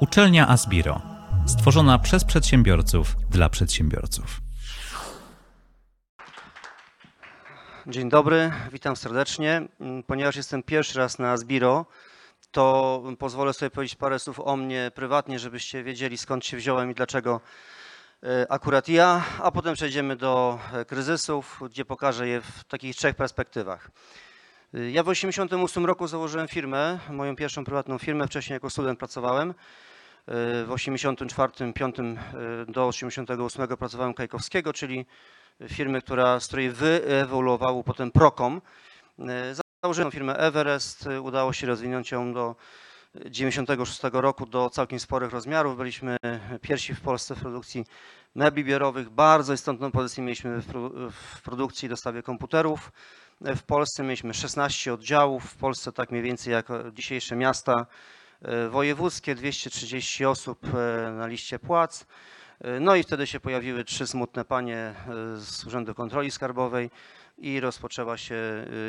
Uczelnia Asbiro, stworzona przez przedsiębiorców dla przedsiębiorców. Dzień dobry, witam serdecznie. Ponieważ jestem pierwszy raz na Asbiro, to pozwolę sobie powiedzieć parę słów o mnie prywatnie, żebyście wiedzieli skąd się wziąłem i dlaczego e, akurat ja, a potem przejdziemy do e, kryzysów, gdzie pokażę je w takich trzech perspektywach. Ja w 1988 roku założyłem firmę, moją pierwszą prywatną firmę, wcześniej jako student pracowałem. W 84, 5 do 88 pracowałem Kajkowskiego, czyli firmy, która, z której wyewoluował potem Procom. Założyłem firmę Everest, udało się rozwinąć ją do 96 roku do całkiem sporych rozmiarów. Byliśmy pierwsi w Polsce w produkcji mebli biurowych. Bardzo istotną pozycję mieliśmy w produkcji i dostawie komputerów. W Polsce mieliśmy 16 oddziałów, w Polsce tak mniej więcej jak dzisiejsze miasta e, wojewódzkie, 230 osób e, na liście płac. E, no i wtedy się pojawiły trzy smutne panie z Urzędu Kontroli Skarbowej i rozpoczęła się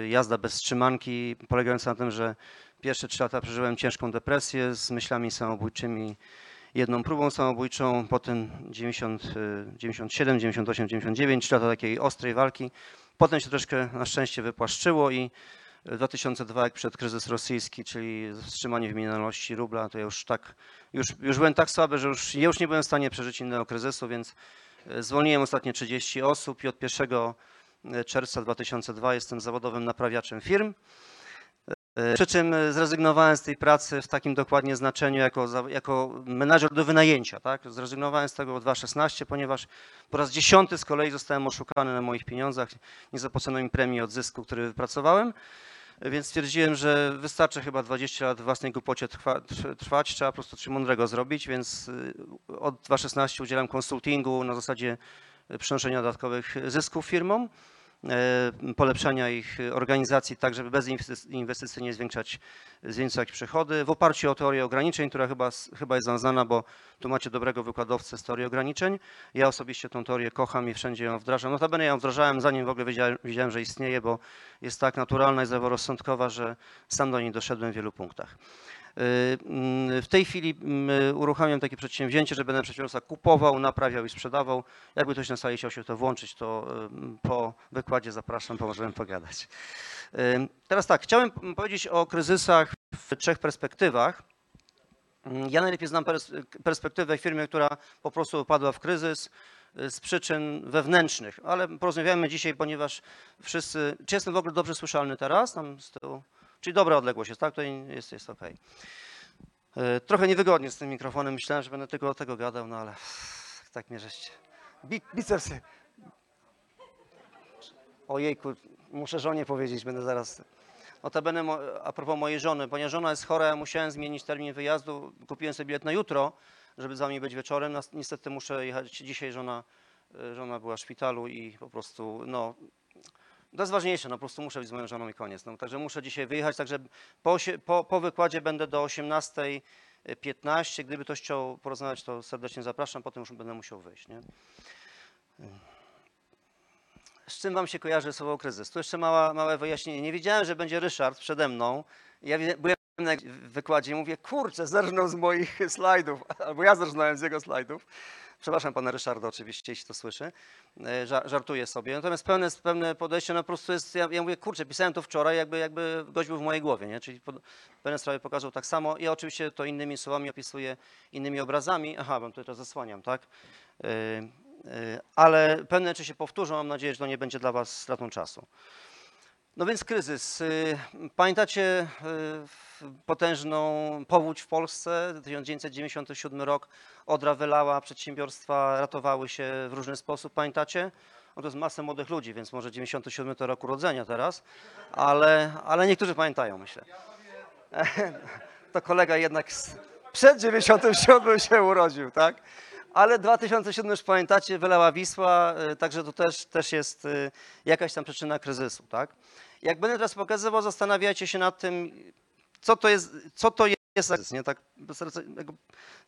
jazda bez trzymanki, polegająca na tym, że pierwsze trzy lata przeżyłem ciężką depresję z myślami samobójczymi, jedną próbą samobójczą, potem 90, 97, 98, 99, trzy lata takiej ostrej walki. Potem się troszkę na szczęście wypłaszczyło i 2002, jak przed kryzys rosyjski, czyli wstrzymanie wymienialności rubla, to ja już tak, już, już byłem tak słaby, że już, już nie byłem w stanie przeżyć innego kryzysu, więc y, zwolniłem ostatnie 30 osób i od 1 czerwca 2002 jestem zawodowym naprawiaczem firm. E, przy czym zrezygnowałem z tej pracy w takim dokładnie znaczeniu jako, jako menadżer do wynajęcia. Tak? Zrezygnowałem z tego w 2016, ponieważ po raz dziesiąty z kolei zostałem oszukany na moich pieniądzach. Nie zapłacono mi premii od zysku, który wypracowałem. Więc stwierdziłem, że wystarczy chyba 20 lat w własnej głupocie trwa, trwać, trzeba po prostu coś mądrego zrobić, więc y, od 2016 udzielam konsultingu na zasadzie przynoszenia dodatkowych zysków firmom. E, polepszania ich organizacji, tak żeby bez inwestycji nie zwiększać, zwiększać przychody, w oparciu o teorię ograniczeń, która chyba, chyba jest znana, bo tu macie dobrego wykładowcę z teorii ograniczeń. Ja osobiście tą teorię kocham i wszędzie ją wdrażam. Notabene ją wdrażałem zanim w ogóle wiedziałem, wiedziałem że istnieje, bo jest tak naturalna i zdroworozsądkowa, że sam do niej doszedłem w wielu punktach. Y, mm, w tej chwili mm, uruchamiam takie przedsięwzięcie, że będę przedsiębiorca kupował, naprawiał i sprzedawał. Jakby ktoś na sali chciał się to włączyć, to y, po wykładzie zapraszam, pomożemy pogadać. Y, teraz tak, chciałem powiedzieć o kryzysach w trzech perspektywach. Mm, ja najlepiej znam perspektywę firmy, która po prostu upadła w kryzys z przyczyn wewnętrznych, ale porozmawiamy dzisiaj, ponieważ wszyscy. Czy jestem w ogóle dobrze słyszalny teraz? Tam z tyłu? Czyli dobra odległość jest, tak? To jest, jest ok. E, trochę niewygodnie z tym mikrofonem. Myślałem, że będę tylko o tego gadał, no ale tak mnie żeście. bicepsy. Ojejku, muszę żonie powiedzieć, będę zaraz. Notabene a propos mojej żony, ponieważ żona jest chora, ja musiałem zmienić termin wyjazdu. Kupiłem sobie bilet na jutro, żeby z wami być wieczorem. Niestety muszę jechać dzisiaj. Żona, e, żona była w szpitalu i po prostu no, to jest ważniejsze, no po prostu muszę być z moją żoną i koniec. No, także muszę dzisiaj wyjechać, także po, po, po wykładzie będę do 18.15. Gdyby ktoś chciał porozmawiać, to serdecznie zapraszam, potem już będę musiał wyjść. Nie? Z czym wam się kojarzy słowo kryzys? Tu jeszcze mała, małe wyjaśnienie. Nie wiedziałem, że będzie Ryszard przede mną. Ja byłem na wykładzie i mówię, kurczę, zerżnął z moich slajdów, albo ja zerżnąłem z jego slajdów. Przepraszam pana Ryszarda oczywiście, jeśli to słyszy. E, żartuję sobie. Natomiast pełne, pełne podejście no po prostu jest, ja, ja mówię, kurczę, pisałem to wczoraj, jakby, jakby gość był w mojej głowie, nie? Czyli pewne sprawy pokazał tak samo. Ja oczywiście to innymi słowami opisuję, innymi obrazami. Aha, bo tutaj to zasłaniam, tak? Yy, yy, ale pewne rzeczy się powtórzą, mam nadzieję, że to nie będzie dla was stratą czasu. No więc kryzys. Pamiętacie potężną powódź w Polsce, 1997 rok, Odra wylała, przedsiębiorstwa ratowały się w różny sposób, pamiętacie? No to jest masę młodych ludzi, więc może 97 to rok urodzenia teraz, ale, ale niektórzy pamiętają, myślę. To kolega jednak przed 97 się urodził, tak? Ale 2007 już pamiętacie, wylała Wisła, y, także to też, też jest y, jakaś tam przyczyna kryzysu, tak? Jak będę teraz pokazywał, zastanawiajcie się nad tym, co to jest, co to jest nie? Tak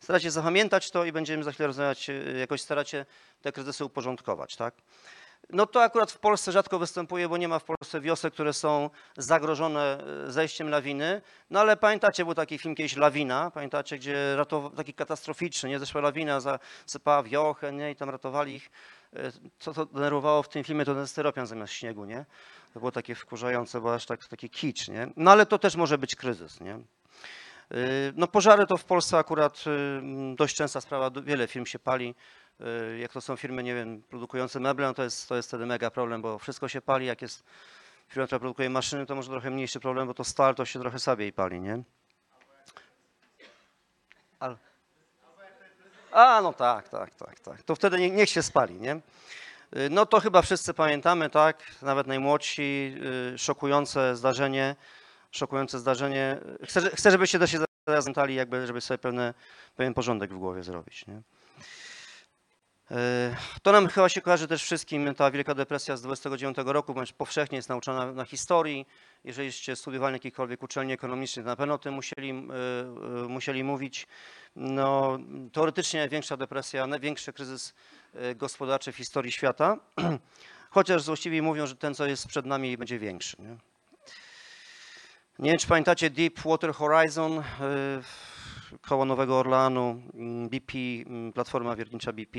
staracie zapamiętać to i będziemy za chwilę rozmawiać, y, jakoś staracie te kryzysy uporządkować, tak? No to akurat w Polsce rzadko występuje, bo nie ma w Polsce wiosek, które są zagrożone e, zejściem lawiny. No ale pamiętacie, był taki film kiedyś Lawina, pamiętacie, gdzie ratow... taki katastroficzny, nie? Zeszła lawina, zasypała wiochę, nie? I tam ratowali ich. E, co to denerwowało w tym filmie, to ten styropian zamiast śniegu, nie? To było takie wkurzające, bo aż tak, taki kicz, nie? No ale to też może być kryzys, nie? Y, no pożary to w Polsce akurat y, dość częsta sprawa, wiele firm się pali. Y, jak to są firmy, nie wiem, produkujące meble, no to jest, to jest wtedy mega problem, bo wszystko się pali. Jak jest firma, która produkuje maszyny, to może trochę mniejszy problem, bo to stal to się trochę słabiej pali, nie? A, no tak, tak, tak, tak. To wtedy nie, niech się spali, nie? No to chyba wszyscy pamiętamy, tak? Nawet najmłodsi, szokujące zdarzenie szokujące zdarzenie. Chcę, chcę żebyście się zapamiętali, jakby, żeby sobie pewne, pewien porządek w głowie zrobić. Nie? E, to nam chyba się kojarzy też wszystkim, ta Wielka Depresja z 29 roku, bądź powszechnie jest nauczana na historii. Jeżeliście studiowali na jakiejkolwiek uczelni ekonomicznej, to na pewno o tym musieli, e, e, musieli mówić. No, teoretycznie największa depresja, największy kryzys gospodarczy w historii świata, chociaż złośliwie mówią, że ten, co jest przed nami, będzie większy. Nie? Nie wiem, czy pamiętacie Deepwater Horizon koło Nowego Orleanu, mm, BP, mm, platforma wiertnicza BP,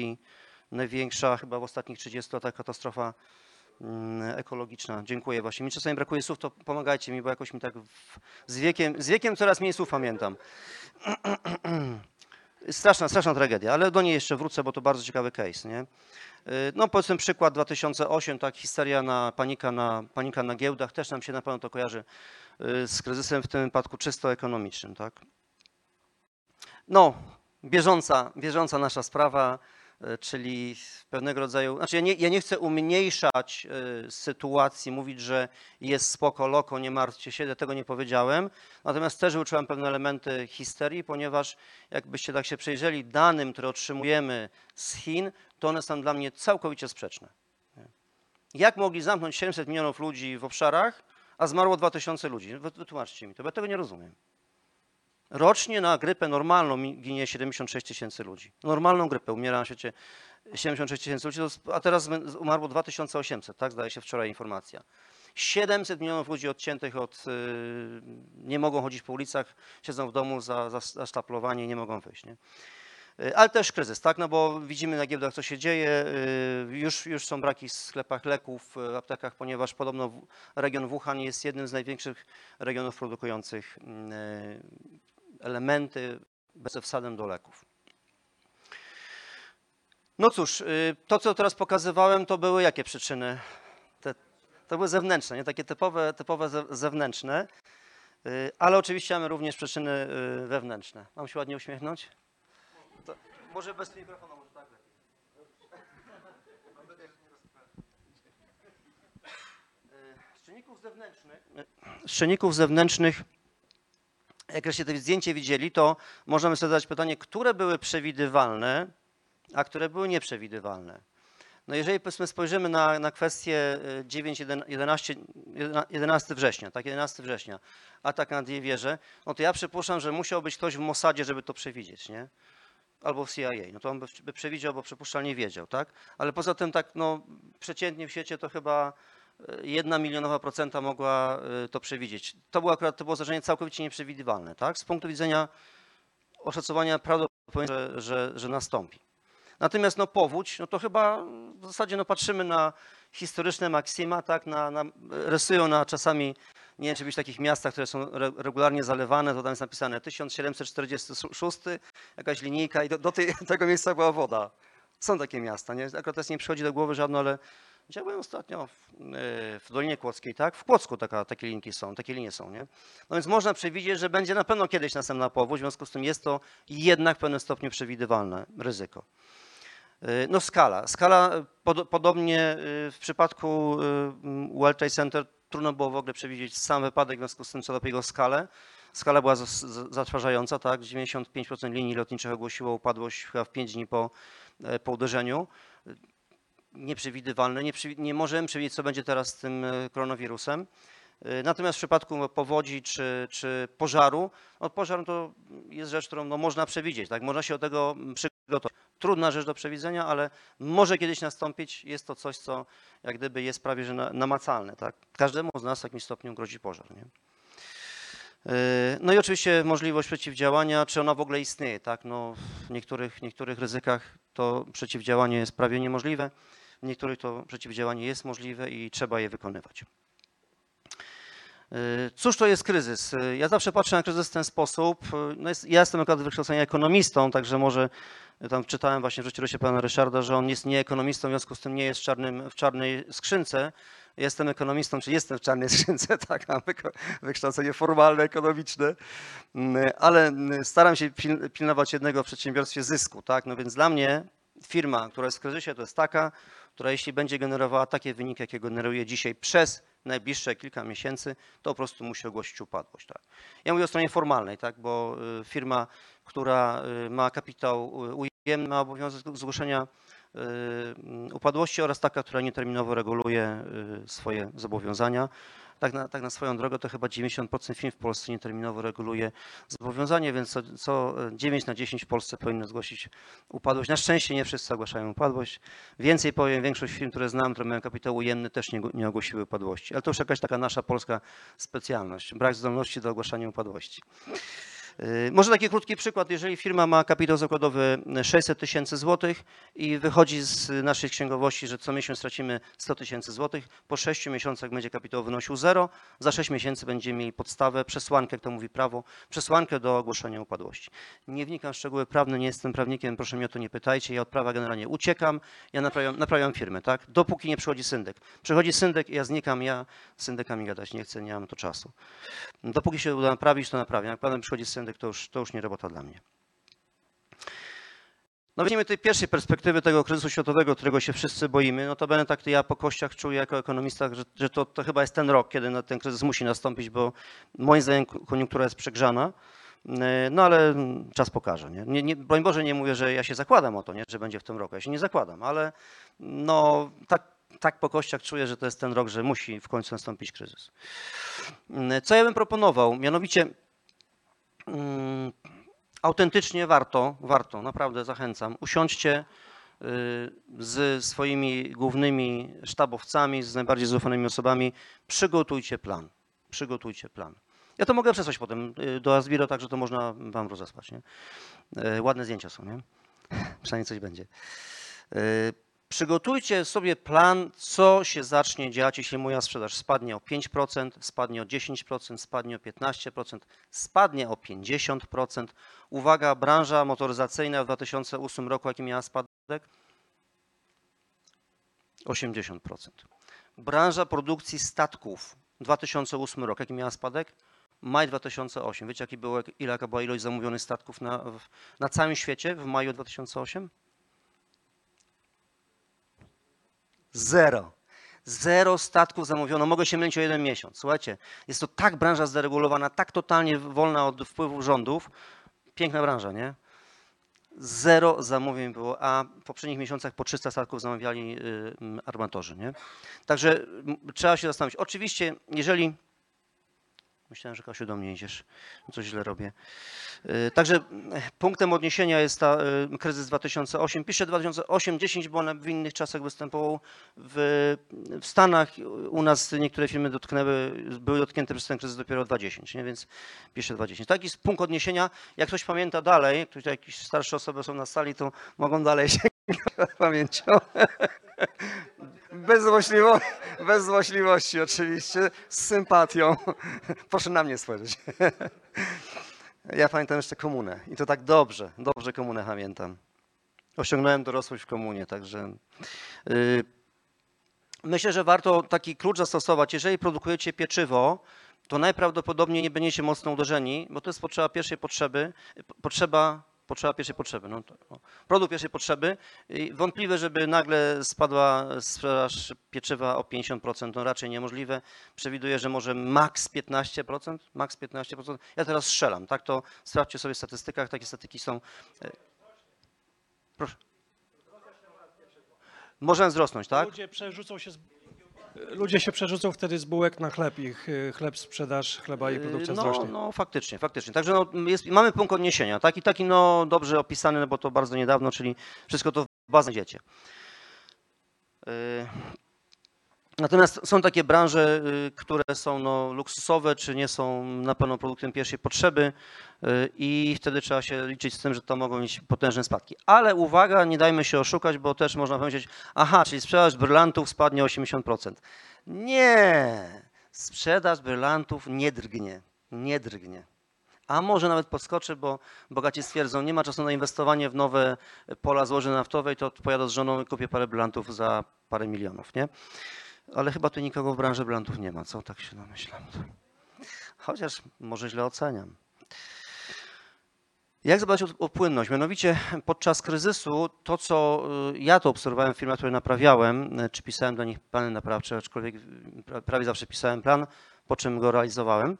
największa chyba w ostatnich 30 latach katastrofa ekologiczna. Dziękuję właśnie. Mi czasami brakuje słów, to pomagajcie mi, bo jakoś mi tak w, z, wiekiem, z wiekiem coraz mniej słów pamiętam. Straszna, straszna tragedia, ale do niej jeszcze wrócę, bo to bardzo ciekawy case, nie? Y, no powiedzmy przykład 2008, tak, histeria na, panika na, panika na giełdach, też nam się na pewno to kojarzy y, z kryzysem w tym wypadku czysto ekonomicznym, tak. No, bieżąca, bieżąca nasza sprawa, czyli pewnego rodzaju, znaczy ja nie, ja nie chcę umniejszać e, sytuacji, mówić, że jest spoko, loko, nie martwcie się, tego nie powiedziałem, natomiast też uczyłem pewne elementy histerii, ponieważ jakbyście tak się przejrzeli danym, które otrzymujemy z Chin, to one są dla mnie całkowicie sprzeczne. Jak mogli zamknąć 700 milionów ludzi w obszarach, a zmarło 2000 ludzi? Wytłumaczcie mi to, bo ja tego nie rozumiem. Rocznie na grypę normalną ginie 76 tysięcy ludzi. Normalną grypę umiera na świecie 76 tysięcy ludzi, a teraz umarło 2800, tak zdaje się wczoraj informacja. 700 milionów ludzi odciętych od, yy, nie mogą chodzić po ulicach, siedzą w domu za, za, za sztaplowanie i nie mogą wyjść. Nie? Yy, ale też kryzys, tak? No bo widzimy na giełdach, co się dzieje. Yy, już, już są braki w sklepach leków, w aptekach, ponieważ podobno region Wuhan jest jednym z największych regionów produkujących yy, elementy bez wsadem do leków. No cóż, y, to co teraz pokazywałem, to były jakie przyczyny? Te, to były zewnętrzne, nie takie typowe, typowe zewnętrzne, y, ale oczywiście mamy również przyczyny y, wewnętrzne. Mam się ładnie uśmiechnąć? To może bez mikrofonu, może tak z czynników zewnętrznych jak to zdjęcie widzieli, to możemy sobie zadać pytanie, które były przewidywalne, a które były nieprzewidywalne. No jeżeli spojrzymy na, na kwestię 9, 11, 11 września, tak, 11 września, atak na dwie wieże, no to ja przypuszczam, że musiał być ktoś w Mossadzie, żeby to przewidzieć, nie? Albo w CIA. No to on by, by przewidział, bo przypuszczalnie wiedział, tak? Ale poza tym tak, no przeciętnie w świecie to chyba jedna milionowa procenta mogła y, to przewidzieć. To było akurat to było zdarzenie całkowicie nieprzewidywalne, tak? Z punktu widzenia oszacowania prawdopodobieństwa, że, że, że nastąpi. Natomiast no, powódź, no to chyba w zasadzie no, patrzymy na historyczne maksima, tak, na, na, rysują na czasami, nie wiem, czy być w takich miastach, które są re, regularnie zalewane, to tam jest napisane 1746, jakaś linijka i do, do tej, tego miejsca była woda. Są takie miasta, nie? Akurat teraz nie przychodzi do głowy żadno, ale Działałem ostatnio w, e, w, Dolinie Kłodzkiej, tak? W Kłodzku taka, takie linki są, takie linie są, nie? No więc można przewidzieć, że będzie na pewno kiedyś następna powódź, w związku z tym jest to jednak w pewnym stopniu przewidywalne ryzyko. E, no skala. Skala e, pod, podobnie w przypadku World Trade Center trudno było w ogóle przewidzieć sam wypadek, w związku z tym co lepiej jego skalę. Skala była zatrważająca, tak? 95% linii lotniczych ogłosiło upadłość chyba w 5 dni po, po uderzeniu nieprzewidywalne. Nie, nie możemy przewidzieć, co będzie teraz z tym e, koronawirusem. E, natomiast w przypadku powodzi czy, czy pożaru, no pożar to jest rzecz, którą no można przewidzieć, tak? można się do tego przygotować. trudna rzecz do przewidzenia, ale może kiedyś nastąpić. Jest to coś, co jak gdyby jest prawie że na- namacalne. Tak? Każdemu z nas w jakimś stopniu grozi pożar. Nie? Yy, No i oczywiście możliwość przeciwdziałania, czy ona w ogóle istnieje. Tak? No, w niektórych, niektórych ryzykach to przeciwdziałanie jest prawie niemożliwe, niektórych to przeciwdziałanie jest możliwe i trzeba je wykonywać. Yy, Cóż to jest kryzys? Yy, Ja zawsze patrzę na kryzys w ten sposób. Yy, No jest, ja jestem akurat wykształcenia ekonomistą, także może tam czytałem właśnie w życiorysie pana Ryszarda, że on jest nie ekonomistą, w związku z tym nie jest w, czarnym, w czarnej skrzynce. Jestem ekonomistą, czy jestem w czarnej skrzynce, tak, mam wykształcenie formalne, ekonomiczne, Mm, ale mm, staram się pil- pilnować jednego w przedsiębiorstwie zysku, tak, no więc dla mnie firma, która jest w kryzysie, to jest taka, która jeśli będzie generowała takie wyniki, jakie generuje dzisiaj przez najbliższe kilka miesięcy, to po prostu musi ogłosić upadłość. Tak. Ja mówię o stronie formalnej, tak, bo y, firma, która y, ma kapitał y, ujemny, ma obowiązek zgłoszenia upadłości oraz taka, która nieterminowo reguluje swoje zobowiązania. Tak na, tak na swoją drogę to chyba 90% firm w Polsce nieterminowo reguluje zobowiązanie, więc co, co 9 na 10 w Polsce powinno zgłosić upadłość. Na szczęście nie wszyscy ogłaszają upadłość. Więcej powiem, większość firm, które znam, które mają kapitał ujemny, też nie, nie ogłosiły upadłości. Ale to już jakaś taka nasza polska specjalność, brak zdolności do ogłaszania upadłości. Yy, Może taki krótki przykład. Jeżeli firma ma kapitał zakładowy 600 tysięcy złotych i wychodzi z naszej księgowości, że co miesiąc stracimy 100 tysięcy złotych, po 6 miesiącach będzie kapitał wynosił 0, za 6 miesięcy będziemy mieli podstawę, przesłankę, jak to mówi prawo, przesłankę do ogłoszenia upadłości. Nie wnikam w szczegóły prawne, nie jestem prawnikiem, proszę mnie o to nie pytajcie, ja od prawa generalnie uciekam, ja naprawiam, naprawiam firmę, tak? Dopóki nie przychodzi syndek. Przychodzi syndek i ja znikam, ja z syndekami gadać nie chcę, nie mam to czasu. Dopóki się uda naprawić, to naprawiam. Jak panem przychodzi syndek, to już, to już nie robota dla mnie. No weźmiemy tej pierwszej perspektywy tego kryzysu światowego, którego się wszyscy boimy. No to będę tak ja po kościach czuję jako ekonomista, że, że to, to chyba jest ten rok, kiedy ten kryzys musi nastąpić, bo moim zdaniem ko- koniunktura jest przegrzana. E, No ale czas pokaże. Nie? Nie, nie, broń Boże nie mówię, że ja się zakładam o to, nie? że będzie w tym roku. Ja się nie zakładam, ale no tak, tak po kościach czuję, że to jest ten rok, że musi w końcu nastąpić kryzys. Mm, Co ja bym proponował? Mianowicie autentycznie warto, warto, naprawdę zachęcam, usiądźcie y, z swoimi głównymi sztabowcami, z najbardziej zaufanymi osobami, przygotujcie plan, przygotujcie plan. Ja to mogę przesłać potem y, do Asbiro, także to można wam rozesłać. Nie? Y, Ładne zdjęcia są, nie? Przynajmniej coś będzie. Przygotujcie sobie plan, co się zacznie dziać, jeśli moja sprzedaż spadnie o 5%, spadnie o 10%, spadnie o 15%, spadnie o 50%. Uwaga, branża motoryzacyjna w 2008 roku, jaki miała spadek? 80%. Branża produkcji statków 2008 rok, jaki miała spadek? Maj 2008. Wiecie, jaki ile jaka była ilość zamówionych statków na, w, na całym świecie w maju 2008? Zero. Zero statków zamówiono. Mogę się mylić o jeden miesiąc. Słuchajcie, jest to tak branża zderegulowana, tak totalnie wolna od wpływu rządów. Piękna branża, nie? Zero zamówień było, a w poprzednich miesiącach po 300 statków zamawiali armatorzy, nie? Także trzeba się zastanowić. Oczywiście, jeżeli... Myślałem, że Kasiu do mnie idziesz. Coś źle robię. Y, Także mm, punktem odniesienia jest ta y, kryzys 2008. Piszę 2008-10, bo one w innych czasach występował. W, w Stanach u nas niektóre firmy dotknęły, były dotknięte przez ten kryzys dopiero 2010, nie? więc piszę 2010. Taki jest punkt odniesienia. Jak ktoś pamięta dalej, ktoś, jakieś starsze osoby są na sali, to mogą dalej sięgnąć pamięcią. Bez, złośliwości, bez złośliwości oczywiście, z sympatią. Proszę na mnie spojrzeć. Ja pamiętam jeszcze komunę i to tak dobrze, dobrze komunę pamiętam. Osiągnąłem dorosłość w komunie, także yy, myślę, że warto taki klucz zastosować. Jeżeli produkujecie pieczywo, to najprawdopodobniej nie będziecie mocno uderzeni, bo to jest potrzeba pierwszej potrzeby, po- potrzeba, potrzeba pierwszej potrzeby. No to, no. Produkt pierwszej potrzeby. I wątpliwe, żeby nagle spadła sprzedaż pieczywa o 50%, no raczej niemożliwe. Przewiduję, że może maks 15%, maks 15%. Ja teraz strzelam, tak? To sprawdźcie sobie w statystykach, takie statystyki są. e, Proszę. Może wzrosnąć, tak? Ludzie przerzucą się z... Ludzie się przerzucą wtedy z bułek na chleb i ch- chleb, sprzedaż chleba i produkcja no, wzrośnie. no faktycznie, faktycznie. Także no, jest, mamy punkt odniesienia, taki, taki no, dobrze opisany, no bo to bardzo niedawno, czyli wszystko to w bazę dziecię. Natomiast są takie branże, y, które są no, luksusowe, czy nie są na pewno produktem pierwszej potrzeby y, i wtedy trzeba się liczyć z tym, że to mogą mieć potężne spadki. Ale uwaga, nie dajmy się oszukać, bo też można powiedzieć, aha, czyli sprzedaż brylantów spadnie o 80%. Nie, sprzedaż brylantów nie drgnie, nie drgnie. A może nawet podskoczy, bo bogaci stwierdzą, nie ma czasu na inwestowanie w nowe pola złoży naftowej, to pojadę z żoną i kupię parę brylantów za parę milionów, nie? Ale chyba tu nikogo w branży brylantów nie ma, co? Tak się domyślam. Chociaż może źle oceniam. Jak zadbać o, płynność? Mianowicie podczas kryzysu to, co y, ja to obserwowałem w firmach, które naprawiałem, y, czy pisałem dla nich plany naprawcze, aczkolwiek y, pra- prawie zawsze pisałem plan, po czym go realizowałem,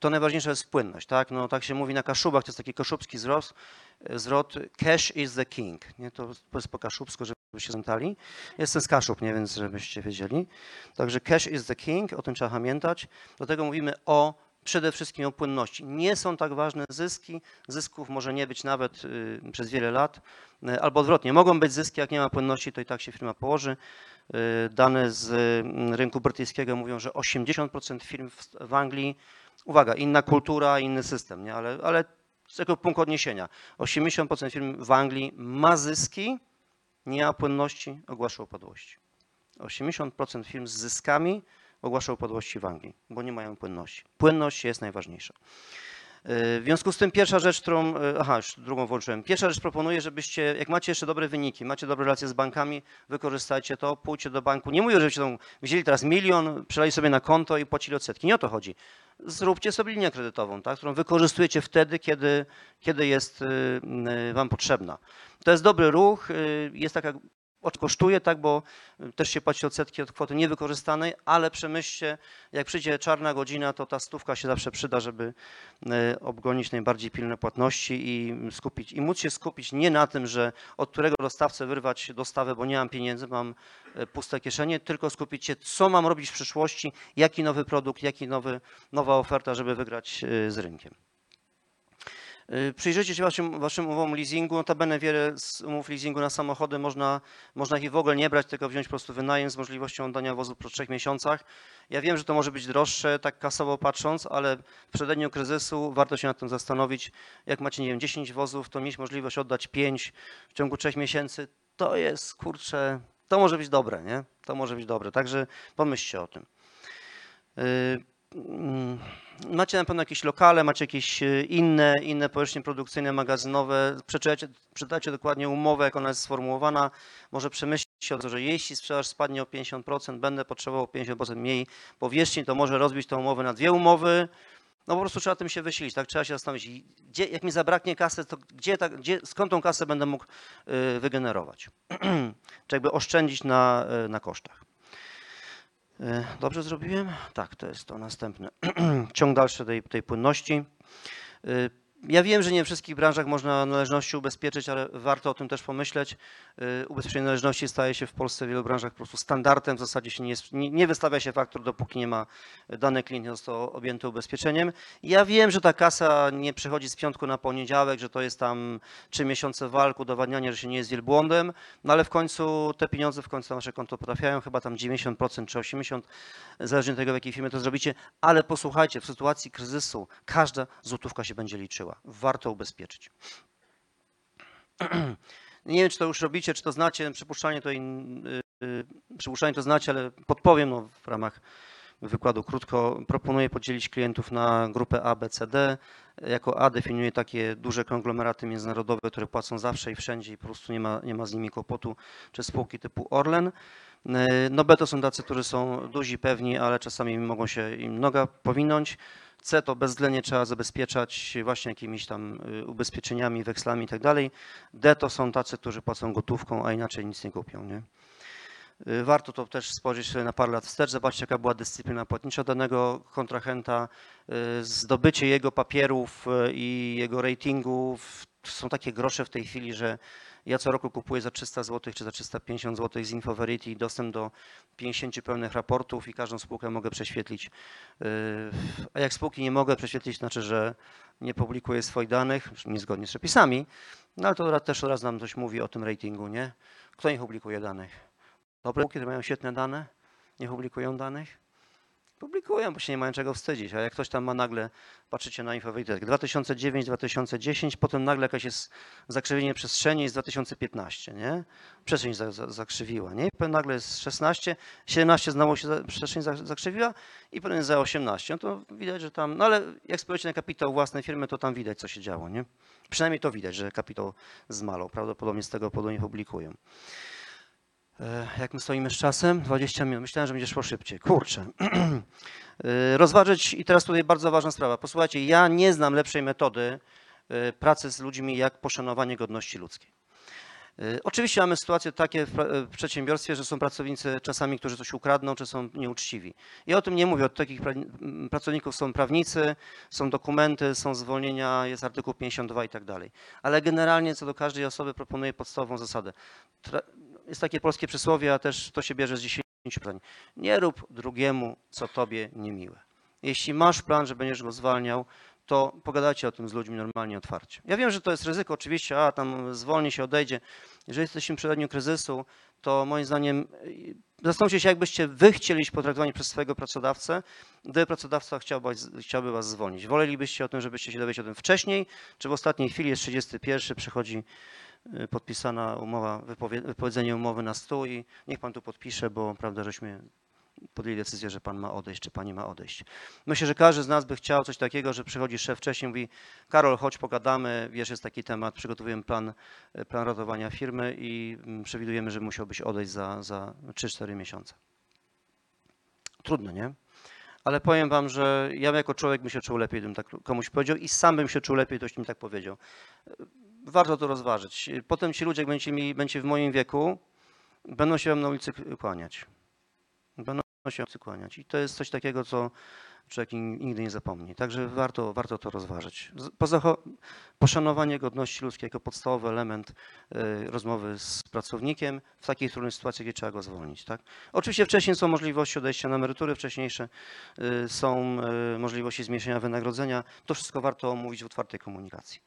to najważniejsza jest płynność. Tak, no, tak się mówi na Kaszubach, to jest taki kaszubski zwrot, zwrot cash is the king. Nie? To, jest po kaszubsku, żebyście pamiętali. Jestem z Kaszub, nie więc żebyście wiedzieli. Także cash is the king, o tym trzeba pamiętać. Do tego mówimy o przede wszystkim o płynności. Nie są tak ważne zyski, zysków może nie być nawet y, przez wiele lat, y, albo odwrotnie, mogą być zyski, jak nie ma płynności, to i tak się firma położy. Y, Dane z y, rynku brytyjskiego mówią, że 80% firm w, w Anglii, uwaga, inna kultura, inny system, nie? Ale, ale z tego punktu odniesienia, 80% firm w Anglii ma zyski, nie ma płynności, ogłasza upadłości. 80% firm z zyskami ogłasza upadłości w Anglii, bo nie mają płynności. Płynność jest najważniejsza. W związku z tym pierwsza rzecz, którą, yy, aha, już drugą włączyłem. Pierwsza rzecz proponuję, żebyście, jak macie jeszcze dobre wyniki, macie dobre relacje z bankami, wykorzystajcie to, pójdźcie do banku. Nie mówię, żebyście tam wzięli teraz milion, przelali sobie na konto i płacili odsetki. Nie o to chodzi. Zróbcie sobie linię kredytową, tak, którą wykorzystujecie wtedy, kiedy, kiedy jest yy, yy, wam potrzebna. To jest dobry ruch, jest taka od- kosztuje, tak, bo też się płaci odsetki od kwoty niewykorzystanej, ale przemyślcie, jak przyjdzie czarna godzina, to ta stówka się zawsze przyda, żeby e, obgonić najbardziej pilne płatności i skupić, i móc się skupić nie na tym, że od którego dostawcę wyrwać dostawę, bo nie mam pieniędzy, mam e, puste kieszenie, tylko skupić się, co mam robić w przyszłości, jaki nowy produkt, jaki nowy, nowa oferta, żeby wygrać z rynkiem. Y, Przyjrzyjcie się waszym, waszym umowom leasingu. Notabene wiele z umów leasingu na samochody można, można ich w ogóle nie brać, tylko wziąć po prostu wynajem z możliwością oddania wozu po trzech miesiącach. Ja wiem, że to może być droższe, tak kasowo patrząc, ale w przededniu kryzysu warto się nad tym zastanowić. Jak macie, nie wiem, 10 wozów, to mieć możliwość oddać 5 w ciągu trzech miesięcy, to jest, kurczę, to może być dobre, nie? To może być dobre, także pomyślcie o tym. Y, mm, Macie na pewno jakieś lokale, macie jakieś y, inne, inne powierzchnie produkcyjne, magazynowe. Przeczytajcie, przeczytajcie dokładnie umowę, jak ona jest sformułowana. Może przemyślcie o to, że jeśli sprzedaż spadnie o 50%, będę potrzebował 50% mniej powierzchni, to może rozbić tę umowę na dwie umowy. No po prostu trzeba tym się wysilić, tak? Trzeba się zastanowić, gdzie, jak mi zabraknie kasy, to gdzie, ta, gdzie, skąd tą kasę będę mógł y, wygenerować? Czy jakby oszczędzić na, y, na kosztach. Y, Dobrze zrobiłem? Tak, to jest to następne. Ciąg dalszy tej, tej płynności. Ja wiem, że nie w wszystkich branżach można należności ubezpieczyć, ale warto o tym też pomyśleć. Y, Ubezpieczenie należności staje się w Polsce w wielu branżach po prostu standardem. W zasadzie się nie, nie, wystawia się faktur, dopóki nie ma dany klient został objęty ubezpieczeniem. Ja wiem, że ta kasa nie przychodzi z piątku na poniedziałek, że to jest tam trzy miesiące walk, udowadniania, że się nie jest wielbłądem, no ale w końcu te pieniądze w końcu na nasze konto trafiają, chyba tam 90% czy 80%, zależnie od tego, w jakiej firmie to zrobicie, ale posłuchajcie, w sytuacji kryzysu każda złotówka się będzie liczyła. Warto ubezpieczyć. Nie wiem, czy to już robicie, czy to znacie, przypuszczalnie to, y, y, przypuszczalnie to znacie, ale podpowiem no, w ramach wykładu krótko. Proponuję podzielić klientów na grupę A, B, C, D. Jako A definiuję takie duże konglomeraty międzynarodowe, które płacą zawsze i wszędzie i po prostu nie ma, nie ma z nimi kłopotu, czy spółki typu Orlen. Y, No B to są tacy, którzy są duzi, pewni, ale czasami mogą się im noga powinąć. C to bezwzględnie trzeba zabezpieczać właśnie jakimiś tam y, ubezpieczeniami, wekslami i tak. D to są tacy, którzy płacą gotówką, a inaczej nic nie kupią. Nie? Y, Warto to też spojrzeć sobie na parę lat wstecz, zobaczyć jaka była dyscyplina płatnicza danego kontrahenta, y, zdobycie jego papierów i jego ratingu są takie grosze w tej chwili, że ja co roku kupuję za 300 zł czy za 350 zł z Infoverity dostęp do 50 pełnych raportów i każdą spółkę mogę prześwietlić. Yy, A jak spółki nie mogę prześwietlić, znaczy, że nie publikuję swoich danych, niezgodnie z przepisami, no ale to też od razu nam coś mówi o tym ratingu, nie? Kto nie publikuje danych? Dobre spółki, które mają świetne dane, nie publikują danych? Publikują, bo się nie mają czego wstydzić. A jak ktoś tam ma nagle, patrzycie na Infowejtek, 2009-2010, potem nagle jakieś jest zakrzywienie przestrzeni jest 2015, nie? Przestrzeń za, za, zakrzywiła, nie? I potem nagle jest 16, 17 znowu się za, przestrzeń za, zakrzywiła i potem jest za 18. No to widać, że tam, no ale jak spojrzycie na kapitał własnej firmy, to tam widać, co się działo, nie? Przynajmniej to widać, że kapitał zmalał. Prawdopodobnie z tego powodu nie publikują. E, Jak my stoimy z czasem? 20 minut. Myślałem, że będzie szło szybciej. Kurczę. E, Rozważyć i teraz tutaj bardzo ważna sprawa. Posłuchajcie, ja nie znam lepszej metody e, pracy z ludźmi jak poszanowanie godności ludzkiej. Oczywiście mamy sytuacje takie w przedsiębiorstwie, że są pracownicy czasami, którzy coś ukradną, czy są nieuczciwi. Ja o tym nie mówię. Od takich pracowników są prawnicy, są dokumenty, są zwolnienia, jest artykuł 52 i tak dalej. Ale generalnie co do każdej osoby proponuję podstawową zasadę. Jest takie polskie przysłowie, a też to się bierze z 10 pytań. Nie rób drugiemu, co tobie niemiłe. Jeśli masz plan, że będziesz go zwalniał, to pogadajcie o tym z ludźmi normalnie, otwarcie. Ja wiem, że to jest ryzyko, oczywiście, a tam zwolni się, odejdzie. Jeżeli jesteśmy w przededniu kryzysu, to moim zdaniem y, zastanówcie się, jakbyście wy chcieli być potraktowani przez swojego pracodawcę, gdyby pracodawca chciałby, chciałby was zwolnić. Wolelibyście o tym, żebyście się dowiedzieli o tym wcześniej, czy w ostatniej chwili jest 31, przychodzi podpisana umowa, wypowie, wypowiedzenie umowy na stół i niech pan tu podpisze, bo prawda, żeśmy podjęli decyzję, że pan ma odejść, czy pani ma odejść. Myślę, że każdy z nas by chciał coś takiego, że przychodzi szef wcześniej, mówi Karol, chodź pogadamy, wiesz, jest taki temat, przygotowujemy plan, plan ratowania firmy i mm, przewidujemy, że musiałbyś odejść za, za 3-4 miesiące. Trudno, nie? Ale powiem wam, że ja jako człowiek bym się czuł lepiej, gdybym tak komuś powiedział i sam bym się czuł lepiej, ktoś mi tak powiedział. Warto to rozważyć. Potem ci ludzie, jak będziecie, mieli, będziecie w moim wieku, będą się na ulicy kłaniać. Będą się na ulicy kłaniać. I to jest coś takiego, co człowiek nigdy nie zapomni. Także warto, warto to rozważyć. Poszanowanie godności ludzkiej jako podstawowy element y, rozmowy z pracownikiem w takiej trudnej sytuacji, gdzie trzeba go zwolnić. Tak? Oczywiście wcześniej są możliwości odejścia na emerytury wcześniejsze, y, są y, możliwości zmniejszenia wynagrodzenia. To wszystko warto omówić w otwartej komunikacji.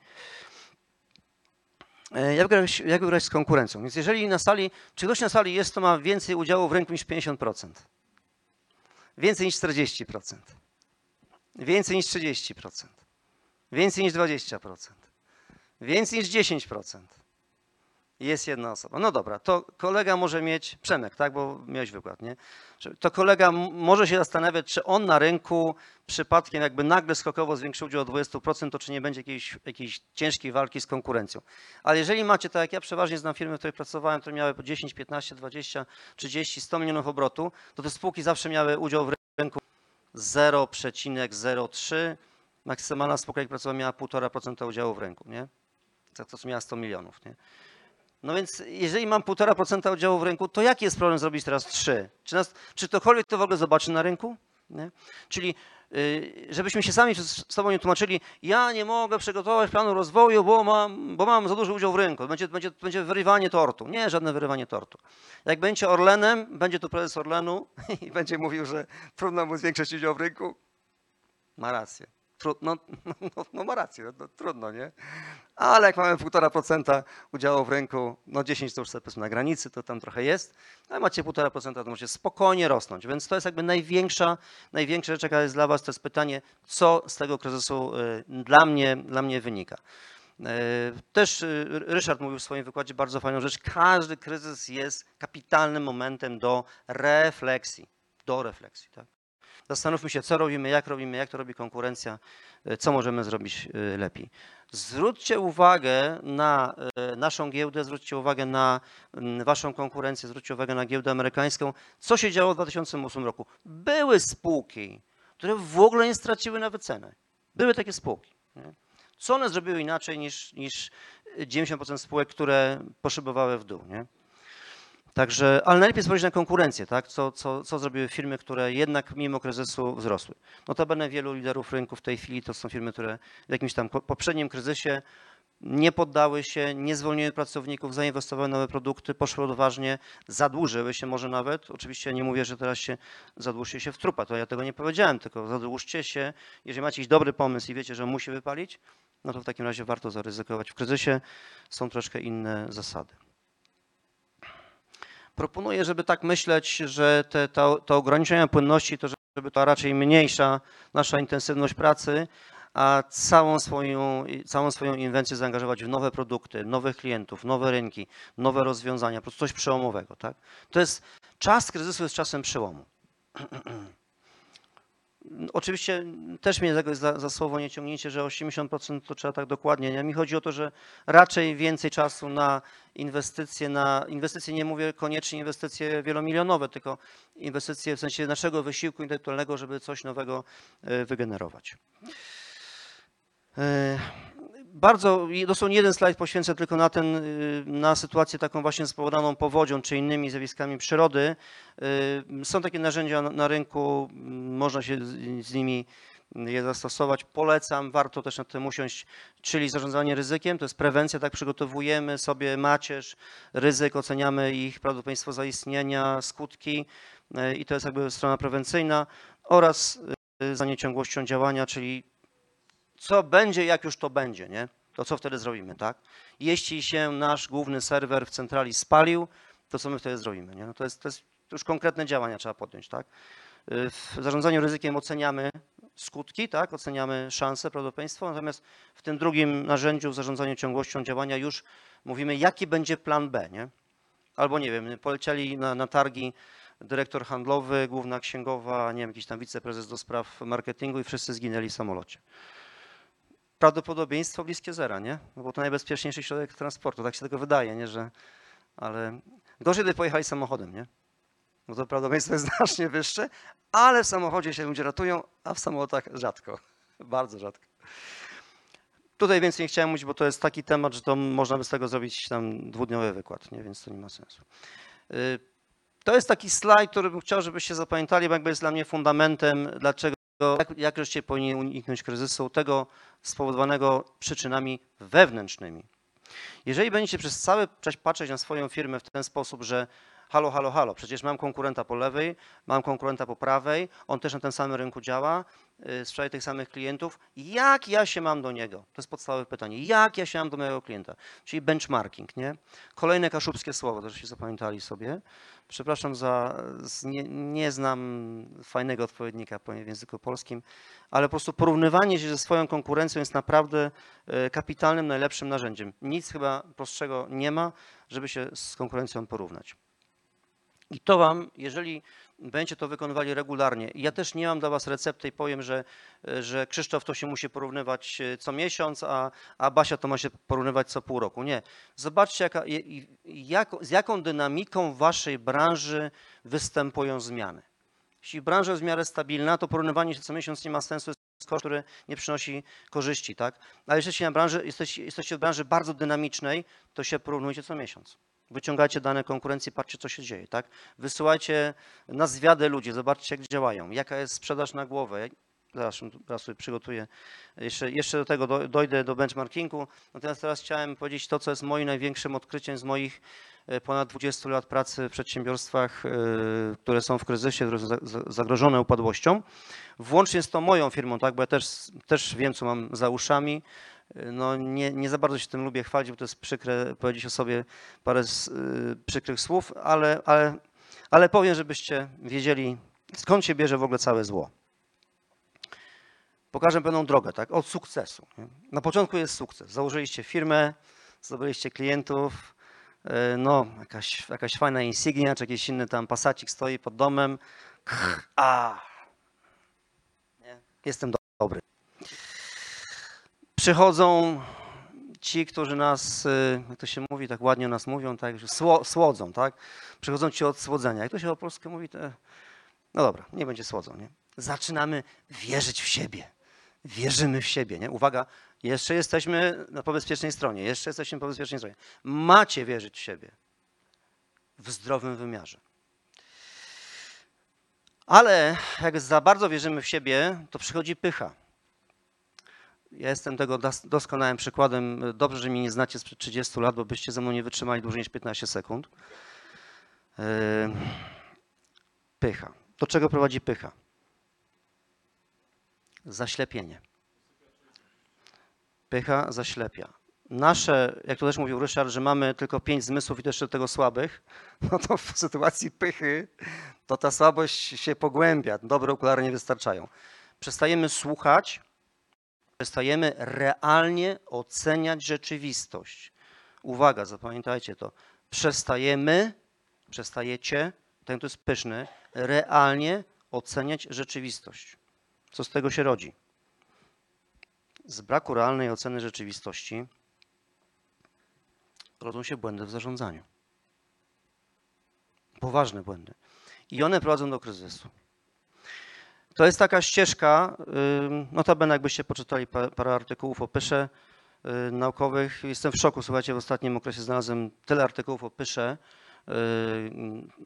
E, Jak wygrać, jak z konkurencją? Więc jeżeli na sali, czy ktoś na sali jest, to ma więcej udziału w rynku niż 50%? Więcej niż 40%. Więcej niż 30%. Więcej niż 20%. Więcej niż 10%. Jest jedna osoba. No dobra, to kolega może mieć, Przemek, tak, bo miałeś wykład, nie? To kolega może się zastanawiać, czy on na rynku przypadkiem jakby nagle skokowo zwiększył udział o 20%, to czy nie będzie jakiejś, jakiejś ciężkiej walki z konkurencją. Ale jeżeli macie, tak jak ja przeważnie znam firmy, w których pracowałem, które miały po 10, 15, 20, 30, 100 milionów obrotu, to te spółki zawsze miały udział w rynku 0,03. Maksymalna spółka, jak pracowała, miała 1,5% udziału w rynku, nie? To, to co miała 100 milionów, nie? No więc jeżeli mam 1,5% udziału w rynku, to jaki jest problem zrobić teraz 3? Czy, nas, czy ktokolwiek to w ogóle zobaczy na rynku? Nie? Czyli y, żebyśmy się sami z tobą nie tłumaczyli, ja nie mogę przygotować planu rozwoju, bo mam, bo mam za duży udział w rynku. Będzie, będzie, będzie wyrywanie tortu. Nie, żadne wyrywanie tortu. Jak będzie Orlenem, będzie tu prezes Orlenu i będzie mówił, że trudno mu zwiększyć udział w rynku. Ma rację. Trudno, no, no ma rację, no, no, trudno, nie? Ale jak mamy 1,5% udziału w rynku, no 10 to już powiedzmy na granicy, to tam trochę jest, ale macie 1,5%, to możecie spokojnie rosnąć. Więc to jest jakby największa, największa rzecz, jaka jest dla Was, to jest pytanie, co z tego kryzysu y, dla mnie, dla mnie wynika. Y, Też y, Ryszard mówił w swoim wykładzie bardzo fajną rzecz. Każdy kryzys jest kapitalnym momentem do refleksji. Do refleksji, tak? Zastanówmy się, co robimy, jak robimy, jak to robi konkurencja, y, co możemy zrobić y, lepiej. Zwróćcie uwagę na y, naszą giełdę, zwróćcie uwagę na waszą konkurencję, zwróćcie uwagę na giełdę amerykańską. Co się działo w 2008 roku? Były spółki, które w ogóle nie straciły na wycenę. Były takie spółki. Nie? Co one zrobiły inaczej niż, niż 90% spółek, które poszybowały w dół? Nie? Także, ale najlepiej spojrzeć na konkurencję, tak? co, co, co zrobiły firmy, które jednak mimo kryzysu wzrosły. Notabene wielu liderów rynku w tej chwili to są firmy, które w jakimś tam poprzednim kryzysie nie poddały się, nie zwolniły pracowników, zainwestowały nowe produkty, poszły odważnie, zadłużyły się może nawet. Oczywiście nie mówię, że teraz się zadłużcie się w trupa, to ja tego nie powiedziałem, tylko zadłużcie się. Jeżeli macie jakiś dobry pomysł i wiecie, że musi wypalić, no to w takim razie warto zaryzykować. W kryzysie są troszkę inne zasady. Proponuję, żeby tak myśleć, że te, to, to ograniczenia płynności to żeby to raczej mniejsza nasza intensywność pracy, a całą swoją, całą swoją inwencję zaangażować w nowe produkty, nowych klientów, nowe rynki, nowe rozwiązania, po prostu coś przełomowego. Tak? To jest czas kryzysu jest czasem przełomu. Oczywiście też mnie za, za, słowo nie ciągniecie, że 80% to trzeba tak dokładnie. Nie? Mi chodzi o to, że raczej więcej czasu na inwestycje, na inwestycje nie mówię koniecznie inwestycje wielomilionowe, tylko inwestycje w sensie naszego wysiłku intelektualnego, żeby coś nowego e, wygenerować. E, bardzo, dosłownie jeden slajd poświęcę tylko na, ten, y, na sytuację taką właśnie spowodowaną powodzią czy innymi zjawiskami przyrody. Są takie narzędzia na rynku, można się z nimi je zastosować. Polecam, warto też nad tym usiąść, czyli zarządzanie ryzykiem, to jest prewencja, tak przygotowujemy sobie macierz ryzyk, oceniamy ich prawdopodobieństwo zaistnienia, skutki y, i to jest jakby strona prewencyjna oraz za nieciągłością działania, czyli co będzie, jak już to będzie, nie? To co wtedy zrobimy, tak? Jeśli się nasz główny serwer w centrali spalił, to co my wtedy zrobimy, nie? No to, jest, to jest już konkretne działania trzeba podjąć, tak? W zarządzaniu ryzykiem oceniamy skutki, tak? Oceniamy szanse, prawdopodobieństwo, natomiast w tym drugim narzędziu, w zarządzaniu ciągłością działania już mówimy, jaki będzie plan B, nie? Albo nie wiem, polecieli na, na targi dyrektor handlowy, główna księgowa, nie wiem, jakiś tam wiceprezes do spraw marketingu i wszyscy zginęli w samolocie prawdopodobieństwo bliskie zera, nie? No bo to najbezpieczniejszy środek transportu, tak się tego wydaje, nie? Że, ale gorzej gdyby pojechali samochodem, nie? Bo to prawdopodobieństwo jest znacznie wyższe, ale w samochodzie się ludzie ratują, a w samolotach rzadko, bardzo rzadko. Tutaj więcej nie chciałem mówić, bo to jest taki temat, że to można by z tego zrobić tam dwudniowy wykład, nie? więc to nie ma sensu. Y, to jest taki slajd, który bym chciał, żebyście zapamiętali, bo jakby jest dla mnie fundamentem, dlaczego jak, jak żeście powinni uniknąć kryzysu, tego spowodowanego przyczynami wewnętrznymi. Jeżeli będziecie przez cały czas patrzeć na swoją firmę w ten sposób, że halo, halo, halo, przecież mam konkurenta po lewej, mam konkurenta po prawej, on też na tym samym rynku działa, Y, sprzedaje tych samych klientów, jak ja się mam do niego? To jest podstawowe pytanie. Jak ja się mam do mojego klienta? Czyli benchmarking, nie? Kolejne kaszubskie słowo, to się zapamiętali sobie. Przepraszam za, nie, nie znam fajnego odpowiednika w języku polskim, ale po prostu porównywanie się ze swoją konkurencją jest naprawdę y, kapitalnym, najlepszym narzędziem. Nic chyba prostszego nie ma, żeby się z konkurencją porównać. I to wam, jeżeli będziecie to wykonywali regularnie. Ja też nie mam dla Was recepty i powiem, że, że Krzysztof to się musi porównywać e, co miesiąc, a, a Basia to ma się porównywać co pół roku. Nie. Zobaczcie, jaka, jak, z jaką dynamiką w Waszej branży występują zmiany. Jeśli branża jest w miarę stabilna, to porównywanie się co miesiąc nie ma sensu, jest koszt, który nie przynosi korzyści. Tak? Ale jeśli jesteście, jesteście w branży bardzo dynamicznej, to się porównujcie co miesiąc. Wyciągajcie dane konkurencji, patrzcie, co się dzieje, tak? Wysyłajcie na zwiadę ludzi, zobaczcie, jak działają, jaka jest sprzedaż na głowę. Zaraz, zaraz sobie przygotuję. Jeszcze, jeszcze do tego dojdę do benchmarkingu. Natomiast teraz chciałem powiedzieć to, co jest moim największym odkryciem z moich e, ponad 20 lat pracy w przedsiębiorstwach, e, które są w kryzysie, które są zagrożone upadłością. Włącznie z tą moją firmą, tak, bo ja też, też wiem, co mam za uszami no nie, nie za bardzo się tym lubię chwalić, bo to jest przykre powiedzieć o sobie parę z, y, przykrych słów, ale, ale, ale powiem, żebyście wiedzieli, skąd się bierze w ogóle całe zło. Pokażę pewną drogę, tak, od sukcesu. Nie? Na początku jest sukces. Założyliście firmę, zdobyliście klientów, y, no jakaś, jakaś fajna insignia, czy jakiś inny tam pasacik stoi pod domem. A, nie? jestem dobry przychodzą ci, którzy nas, y, jak to się mówi, tak ładnie o nas mówią, tak, że słodzą, tak? Przychodzą ci od słodzenia. Jak to się po polsku mówi, to... No dobra, nie będzie słodzą, nie? Zaczynamy wierzyć w siebie. Wierzymy w siebie, nie? Uwaga, jeszcze jesteśmy na bezpiecznej stronie, jeszcze jesteśmy po bezpiecznej stronie. Macie wierzyć w siebie w zdrowym wymiarze. Ale jak za bardzo wierzymy w siebie, to przychodzi pycha Ja jestem tego dos- doskonałym przykładem. Dobrze, że mnie nie znacie sprzed 30 lat, bo byście ze mną nie wytrzymali dłużej niż 15 sekund. Yy, Pycha. Do czego prowadzi pycha? Zaślepienie. Pycha zaślepia. Nasze, jak to też mówił Ryszard, że mamy tylko pięć zmysłów i też jeszcze tego słabych, no to w sytuacji pychy to ta słabość się pogłębia. Dobre okulary nie wystarczają. Przestajemy słuchać, przestajemy realnie oceniać rzeczywistość. Uwaga, zapamiętajcie to. Przestajemy, przestajecie, ten to jest pyszny, realnie oceniać rzeczywistość. Co z tego się rodzi? Z braku realnej oceny rzeczywistości rodzą się błędy w zarządzaniu. Poważne błędy. I one prowadzą do kryzysu. To jest taka ścieżka, notabene jakbyście poczytali pa- parę artykułów o pysze y, naukowych. Jestem w szoku, słuchajcie, w ostatnim okresie znalazłem tyle artykułów o pysze. Y,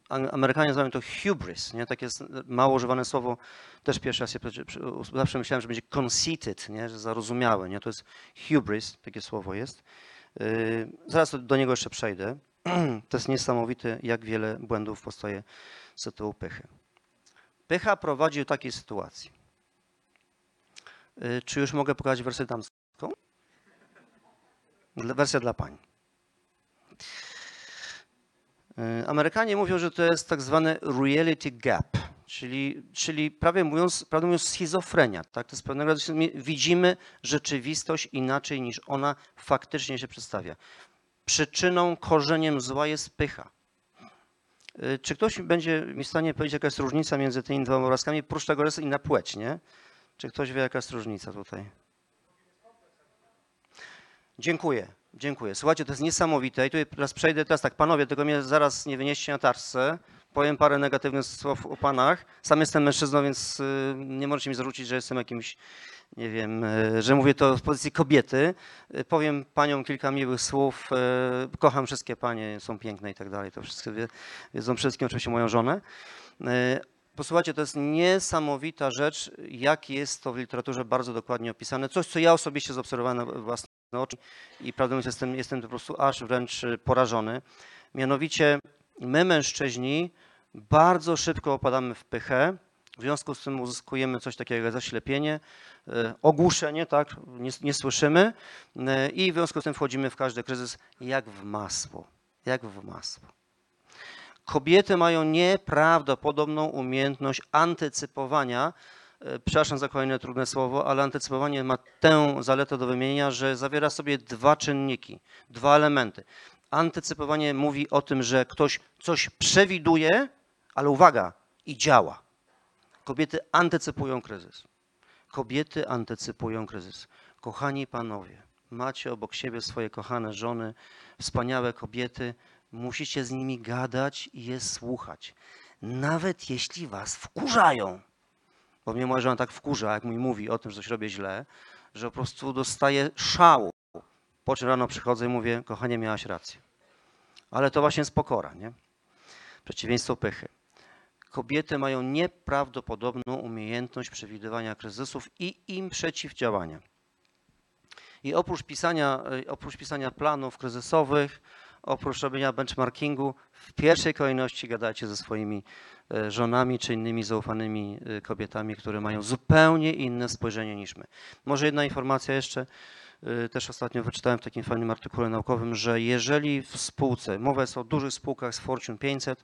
Ang- Amerykanie nazywają to hubris, nie? takie mało używane słowo. Też pierwszy raz się zawsze myślałem, że będzie conceited, nie? że zarozumiałe. Nie? To jest hubris, takie słowo jest. Y, Zaraz do niego jeszcze przejdę. To jest niesamowite, jak wiele błędów powstaje z tytułu pychy. Pycha prowadzi do takiej sytuacji. Y, Czy już mogę pokazać wersję damską? Wersja dla pań. Y, Amerykanie mówią, że to jest tak zwany reality gap, czyli, czyli prawie mówiąc, prawdę mówiąc schizofrenia. Tak? To jest pewnego rodzaju, widzimy rzeczywistość inaczej niż ona faktycznie się przedstawia. Przyczyną, korzeniem zła jest pycha. Y, Czy ktoś będzie mi w stanie powiedzieć, jaka jest różnica między tymi dwoma obrazkami? Prócz tego, że jest inna płeć, nie? Czy ktoś wie, jaka jest różnica tutaj? Dziękuję, dziękuję. Słuchajcie, to jest niesamowite i tutaj teraz przejdę, teraz tak, panowie, tylko mnie zaraz nie wynieście na tarczce. Powiem parę negatywnych słów o panach. Sam jestem mężczyzną, więc y, nie możecie mi zarzucić, że jestem jakimś, nie wiem, y, że mówię to z pozycji kobiety. Y, Powiem paniom kilka miłych słów. y, Kocham wszystkie panie, są piękne i tak dalej. To wszystkie wie, wiedzą wszystkim, oczywiście moją żonę. Posłuchajcie, to jest niesamowita rzecz, jak jest to w literaturze bardzo dokładnie opisane. Coś, co ja osobiście zaobserwowałem na własne oczy i prawdę mówiąc jestem, jestem po prostu aż wręcz porażony. Mianowicie my mężczyźni bardzo szybko opadamy w pychę, w związku z tym uzyskujemy coś takiego jak zaślepienie, y, ogłuszenie, tak, nie, nie słyszymy y, i w związku z tym wchodzimy w każdy kryzys jak w masło, jak w masło. Kobiety mają nieprawdopodobną umiejętność antycypowania. e, Przepraszam za kolejne trudne słowo, ale antycypowanie ma tę zaletę do wymienienia, że zawiera sobie dwa czynniki, dwa elementy. Antycypowanie mówi o tym, że ktoś coś przewiduje, ale uwaga, i działa. Kobiety antycypują kryzys. Kobiety antycypują kryzys. Kochani panowie, macie obok siebie swoje kochane żony, wspaniałe kobiety, musicie z nimi gadać i je słuchać. Nawet jeśli was wkurzają. Bo mnie moja żona tak wkurza, jak mi mówi o tym, że coś robię źle, że po prostu dostaję szału. Po czym rano przychodzę i mówię, kochanie, miałaś rację. Ale to właśnie jest pokora, nie? Przeciwieństwo pychy. Kobiety mają nieprawdopodobną umiejętność przewidywania kryzysów i im przeciwdziałania. I oprócz pisania, y, oprócz pisania planów kryzysowych, oprócz robienia benchmarkingu, w pierwszej kolejności gadajcie ze swoimi e, żonami czy innymi zaufanymi e, kobietami, które mają zupełnie inne spojrzenie niż my. Może jedna informacja jeszcze. Też ostatnio wyczytałem w takim fajnym artykule naukowym, że jeżeli w spółce, mowa jest o dużych spółkach z Fortune 500 e,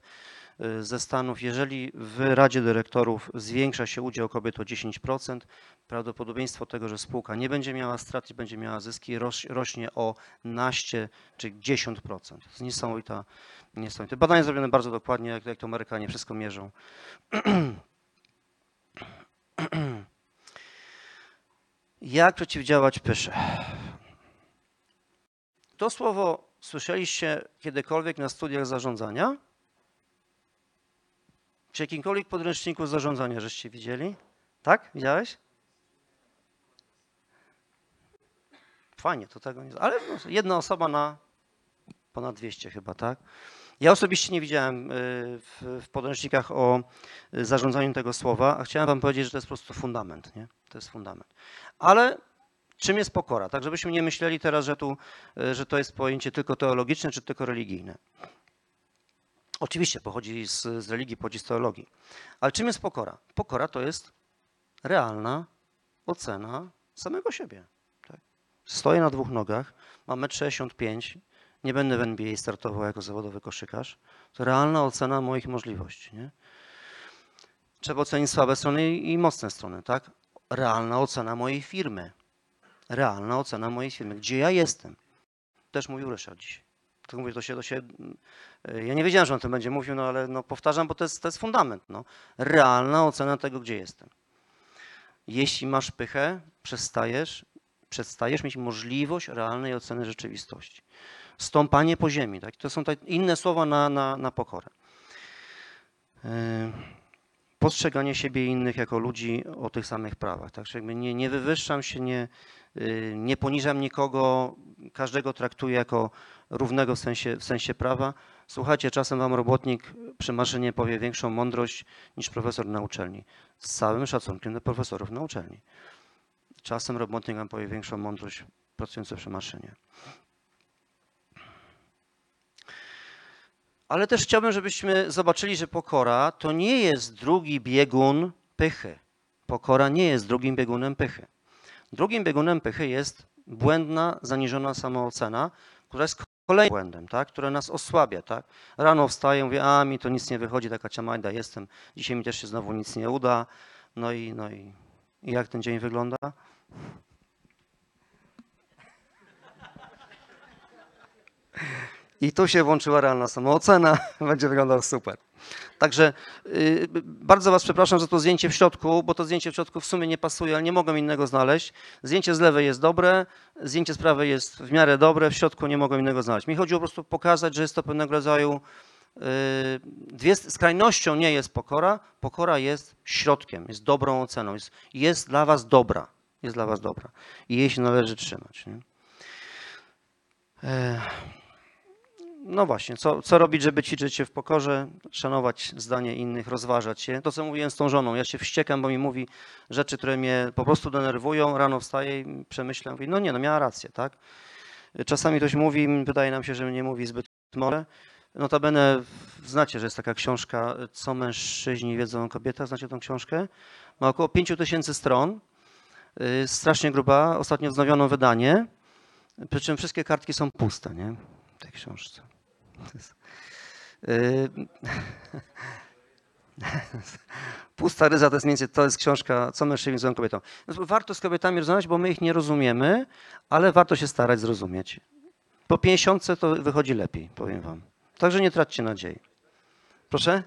ze Stanów, jeżeli w Radzie Dyrektorów zwiększa się udział kobiet o 10%, prawdopodobieństwo tego, że spółka nie będzie miała strat i będzie miała zyski, roś, rośnie o naście czy 10%. To jest niesamowita, niesamowite. Badania zrobione bardzo dokładnie, jak, jak to Amerykanie wszystko mierzą. Jak przeciwdziałać pysze? To słowo słyszeliście kiedykolwiek na studiach zarządzania? Czy jakimkolwiek podręczniku zarządzania żeście widzieli? Tak? Widziałeś? Fajnie, to tego nie. Ale no, jedna osoba na ponad 200 chyba, tak? Ja osobiście nie widziałem y, w, w podręcznikach o y, zarządzaniu tego słowa, a chciałem wam powiedzieć, że to jest po prostu fundament, nie? To jest fundament. Ale Czym jest pokora? Tak, żebyśmy nie myśleli teraz, że, tu, e, że to jest pojęcie tylko teologiczne czy tylko religijne. Oczywiście pochodzi z, z religii, pochodzi z teologii. Ale czym jest pokora? Pokora to jest realna ocena samego siebie. Tak? Stoję na dwóch nogach, mam 1,65 m, nie będę w NBA startował jako zawodowy koszykarz. To realna ocena moich możliwości. Nie? Trzeba ocenić słabe strony i mocne strony. Tak? Realna ocena mojej firmy. Realna ocena mojej firmy. Gdzie ja jestem? Też mówił Ryszard dzisiaj. To mówię, to się, to się, ja nie wiedziałem, że on tym będzie mówił, no ale no, powtarzam, bo to jest, to jest fundament. No. Realna ocena tego, gdzie jestem. Jeśli masz pychę, przestajesz, przestajesz mieć możliwość realnej oceny rzeczywistości. Stąpanie po ziemi. Tak? To są tak inne słowa na, na, na pokorę. Yy, postrzeganie siebie i innych jako ludzi o tych samych prawach. Tak? Jakby nie, nie wywyższam się, nie, yy, nie poniżam nikogo, każdego traktuję jako równego w sensie, w sensie prawa. Słuchajcie, czasem wam robotnik przy maszynie powie większą mądrość niż profesor na uczelni. Z całym szacunkiem do profesorów na uczelni. Czasem robotnik wam powie większą mądrość pracujący przy maszynie. Ale też chciałbym, żebyśmy zobaczyli, że pokora to nie jest drugi biegun pychy. Pokora nie jest drugim biegunem pychy. Drugim biegunem pychy jest błędna, zaniżona samoocena, która jest kolejnym błędem, tak? które nas osłabia. Tak? Rano wstaję, mówię, a mi to nic nie wychodzi, taka ciamajda jestem, dzisiaj mi też się znowu nic nie uda. No i, no i, i jak ten dzień wygląda? I tu się włączyła realna samoocena, będzie wyglądał super. Także yy, bardzo Was przepraszam za to zdjęcie w środku, bo to zdjęcie w środku w sumie nie pasuje, ale nie mogłem innego znaleźć. Zdjęcie z lewej jest dobre, zdjęcie z prawej jest w miarę dobre, w środku nie mogłem innego znaleźć. Mi chodziło po prostu pokazać, że jest to pewnego rodzaju yy, dwie skrajnością nie jest pokora, pokora jest środkiem, jest dobrą oceną, jest, jest dla Was dobra, jest dla Was dobra i jej się należy trzymać. Nie? Yy. No właśnie, co, co robić, żeby ćwiczyć się w pokorze, szanować zdanie innych, rozważać się. To, co mówiłem z tą żoną, ja się wściekam, bo mi mówi rzeczy, które mnie po prostu denerwują, rano wstaję i przemyślam, mówię, no nie, no miała rację, tak? Czasami ktoś mówi, wydaje nam się, że nie mówi zbyt mądrze. Notabene znacie, że jest taka książka Co mężczyźni wiedzą o kobietach, znacie tą książkę? Ma około 5 tysięcy stron, strasznie gruba, ostatnio wznowiono wydanie, przy czym wszystkie kartki są puste, nie? Tej książce. Yy, pusta ryza to jest więcej, to jest książka, co mężczyźni widzą kobietą. Warto z kobietami rozmawiać, bo my ich nie rozumiemy, ale warto się starać zrozumieć. Po 50 to wychodzi lepiej, powiem wam. Także nie traćcie nadziei. Proszę?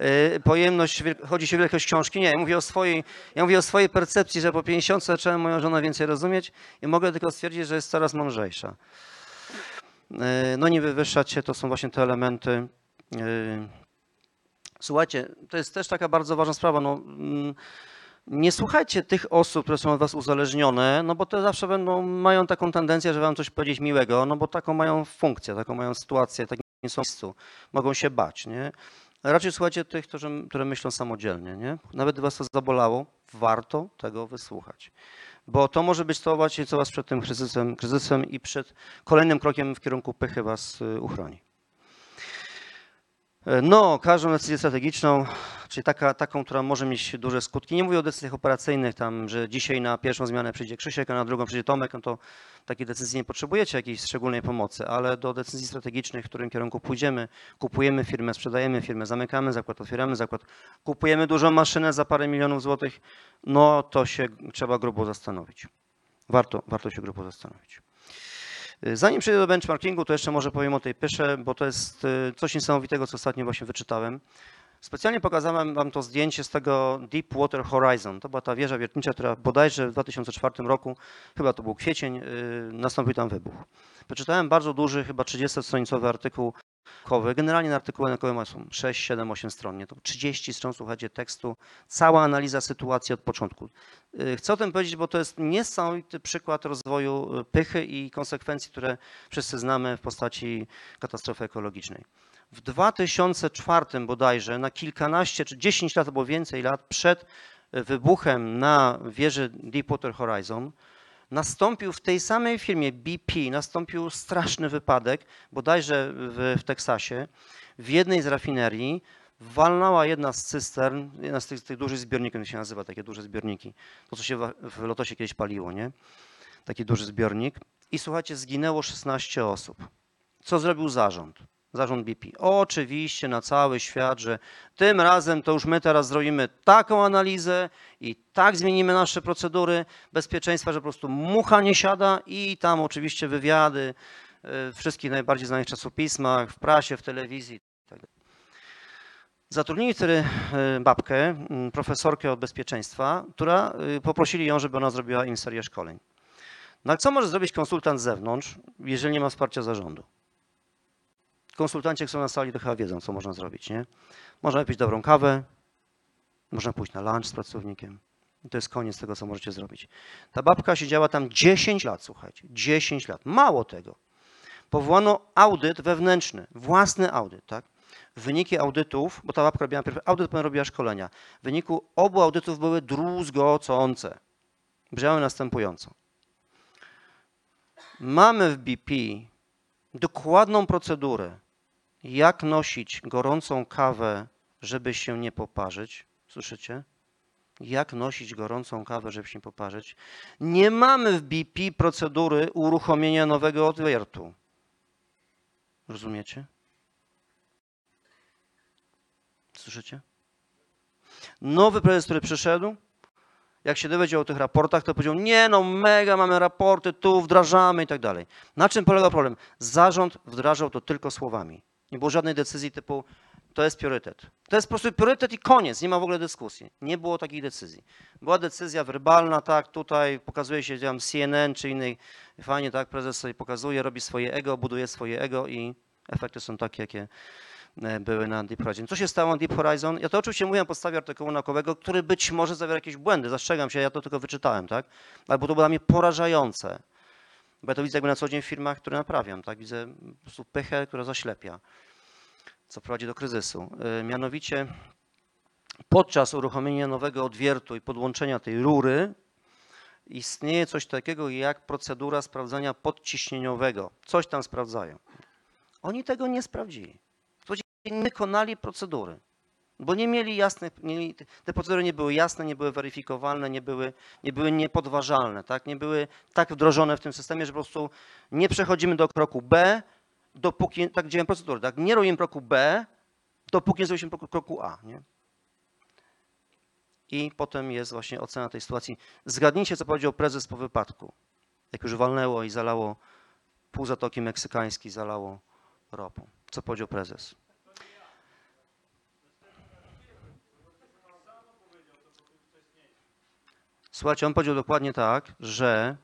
Yy, pojemność, chodzi się o wielkość książki? Nie, ja mówię o swojej, ja mówię o swojej percepcji, że po 50 zacząłem moją żonę więcej rozumieć i mogę tylko stwierdzić, że jest coraz mądrzejsza. E, no nie wywyższać się, to są właśnie te elementy. E, słuchajcie, to jest też taka bardzo ważna sprawa. No, mm, nie słuchajcie tych osób, które są od was uzależnione, no bo te zawsze będą, mają taką tendencję, że wam coś powiedzieć miłego, no bo taką mają funkcję, taką mają sytuację, takim są miejscu. Mogą się bać, nie? Raczej słuchajcie tych, którzy, które myślą samodzielnie, nie? Nawet was to zabolało, warto tego wysłuchać bo to może być to właśnie, co was przed tym kryzysem, kryzysem i przed kolejnym krokiem w kierunku pychy was y, uchroni. E, no, każdą decyzję strategiczną, czyli taka, taką, która może mieć duże skutki. Nie mówię o decyzjach operacyjnych, tam, że dzisiaj na pierwszą zmianę przyjdzie Krzysiek, a na drugą przyjdzie Tomek, no to takiej decyzji nie potrzebujecie jakiejś szczególnej pomocy, ale do decyzji strategicznych, w którym kierunku pójdziemy, kupujemy firmę, sprzedajemy firmę, zamykamy zakład, otwieramy zakład, kupujemy dużą maszynę za parę milionów złotych, no to się trzeba grubo zastanowić. Warto, warto się grubo zastanowić. Zanim przejdę do benchmarkingu, to jeszcze może powiem o tej pysze, bo to jest y, coś niesamowitego, co ostatnio właśnie wyczytałem. Specjalnie pokazałem wam to zdjęcie z tego Deepwater Horizon. To była ta wieża wiertnicza, która bodajże w 2004 roku, chyba to był kwiecień, y, nastąpił tam wybuch. Przeczytałem bardzo duży, chyba 30-stronicowy artykuł Generalnie na artykuły naukowe są 6, 7, 8 stron. Nie? To 30 stron, słuchajcie, tekstu, cała analiza sytuacji od początku. Y, chcę o tym powiedzieć, bo to jest niesamowity przykład rozwoju y, pychy i konsekwencji, które wszyscy znamy w postaci katastrofy ekologicznej. W 2004 bodajże, na kilkanaście czy 10 lat albo więcej lat przed wybuchem na wieży Deepwater Horizon, Nastąpił w tej samej firmie BP, nastąpił straszny wypadek, bodajże w, w Teksasie, w jednej z rafinerii walnęła jedna z cystern, jedna z tych, tych dużych zbiorników, jak się nazywa, takie duże zbiorniki, to co się w, w Lotosie kiedyś paliło, nie? Taki duży zbiornik. I słuchajcie, zginęło 16 osób. Co zrobił zarząd? Zarząd BP. Oczywiście na cały świat, że tym razem to już my teraz zrobimy taką analizę i tak zmienimy nasze procedury bezpieczeństwa, że po prostu mucha nie siada i tam oczywiście wywiady y, w wszystkich najbardziej znanych czasopismach, w prasie, w telewizji. itd. Zatrudnili wtedy y, babkę, mm, profesorkę od bezpieczeństwa, która y, poprosili ją, żeby ona zrobiła im serię szkoleń. No ale co może zrobić konsultant z zewnątrz, jeżeli nie ma wsparcia zarządu? Konsultanci, jak są na sali, to chyba wiedzą, co można zrobić, nie? Można wypić dobrą kawę, można pójść na lunch z pracownikiem. I to jest koniec tego, co możecie zrobić. Ta babka siedziała tam 10 lat, słuchajcie, 10 lat. Mało tego. Powołano audyt wewnętrzny, własny audyt, tak? Wyniki audytów, bo ta babka robiła najpierw audyt, potem robiła szkolenia. W wyniku obu audytów były druzgocące. Brzmiały następująco. Mamy w BP dokładną procedurę, jak nosić gorącą kawę, żeby się nie poparzyć. Słyszycie? Jak nosić gorącą kawę, żeby się nie poparzyć. Nie mamy w BP procedury uruchomienia nowego odwiertu. Rozumiecie? Słyszycie? Nowy prezes, który przyszedł, jak się dowiedział o tych raportach, to powiedział, nie no, mega, mamy raporty, tu wdrażamy i tak dalej. Na czym polegał problem? Zarząd wdrażał to tylko słowami. Nie było żadnej decyzji typu, to jest priorytet. To jest po prostu priorytet i koniec, nie ma w ogóle dyskusji. Nie było takich decyzji. Była decyzja werbalna, tak, tutaj pokazuje się tam CNN czy innej, fajnie, tak, prezes sobie pokazuje, robi swoje ego, buduje swoje ego i efekty są takie, jakie e, były na Deep Horizon. Co się stało na Deep Horizon? Ja to oczywiście mówię na podstawie artykułu naukowego, który być może zawiera jakieś błędy, zastrzegam się, ja to tylko wyczytałem, tak? Ale bo to było dla mnie porażające. Bo ja to widzę jakby na co dzień w firmach, które naprawiam, tak? Widzę po prostu pychę, która zaślepia, co prowadzi do kryzysu. E, Mianowicie podczas uruchomienia nowego odwiertu i podłączenia tej rury istnieje coś takiego jak procedura sprawdzania podciśnieniowego. Coś tam sprawdzają. Oni tego nie sprawdzili. Wykonali procedury, bo nie mieli jasnych, nie, te procedury nie były jasne, nie były weryfikowalne, nie były, nie były niepodważalne, tak? nie były tak wdrożone w tym systemie, że po prostu nie przechodzimy do kroku B, dopóki, tak działają procedury, tak? nie robimy kroku B, dopóki nie zrobimy kroku, kroku A. Nie? I potem jest właśnie ocena tej sytuacji. Zgadnijcie, co powiedział prezes po wypadku. Jak już walnęło i zalało pół Zatoki Meksykańskiej, zalało ropą. Co powiedział prezes? Słuchajcie, on powiedział dokładnie tak, że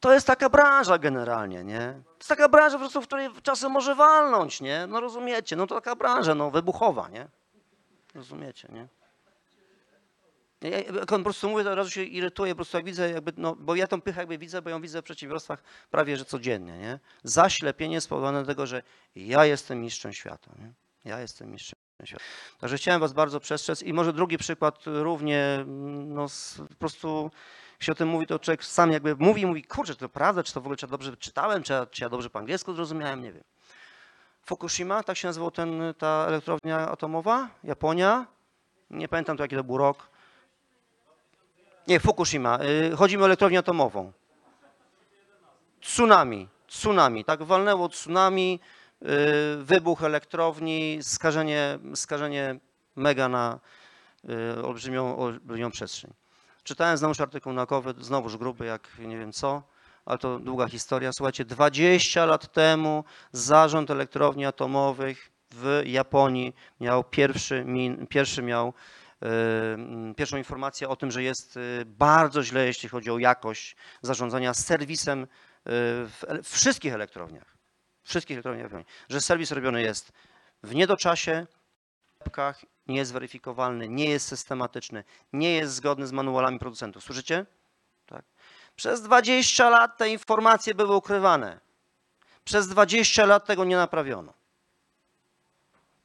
to jest taka branża generalnie, nie? To jest taka branża, po prostu, w której czasem może walnąć, nie? No rozumiecie, no to taka branża, no wybuchowa, nie? Rozumiecie, nie? Ja, ja, jak on po prostu mówię, to od razu się irytuję, po prostu jak widzę, jakby, no, bo ja tą pychę jakby widzę, bo ją widzę w przedsiębiorstwach prawie że codziennie, nie? Zaślepienie spowodowane tego, że ja jestem mistrzem świata, nie? Ja jestem mistrzem Także chciałem was bardzo przestrzec i może drugi przykład równie, no po prostu się o tym mówi, to człowiek sam jakby mówi i mówi, kurczę, czy to prawda, czy to w ogóle czy ja dobrze czytałem, czy ja, czy ja dobrze po angielsku zrozumiałem, nie wiem. Fukushima, tak się nazywał ten, ta elektrownia atomowa, Japonia, nie pamiętam to jaki to był rok. Nie, Fukushima. y, Chodzi mi o elektrownię atomową. Tsunami. Tsunami. Tak, walnęło tsunami, wybuch elektrowni, skażenie, skażenie mega na y, olbrzymią, olbrzymią przestrzeń. Czytałem znowuż artykuł naukowy, znowuż gruby jak nie wiem co, ale to długa historia. Słuchajcie, 20 lat temu zarząd elektrowni atomowych w Japonii miał pierwszy, min, pierwszy miał y, pierwszą informację o tym, że jest y, bardzo źle, jeśli chodzi o jakość zarządzania serwisem y, w wszystkich elektrowniach. Wszystkich elektrowniach, w Japonii. że serwis robiony jest w niedoczasie, nie jest weryfikowalny, nie jest systematyczny, nie jest zgodny z manualami producentów. Słyszycie? Tak. Przez 20 lat te informacje były ukrywane. Przez 20 lat tego nie naprawiono.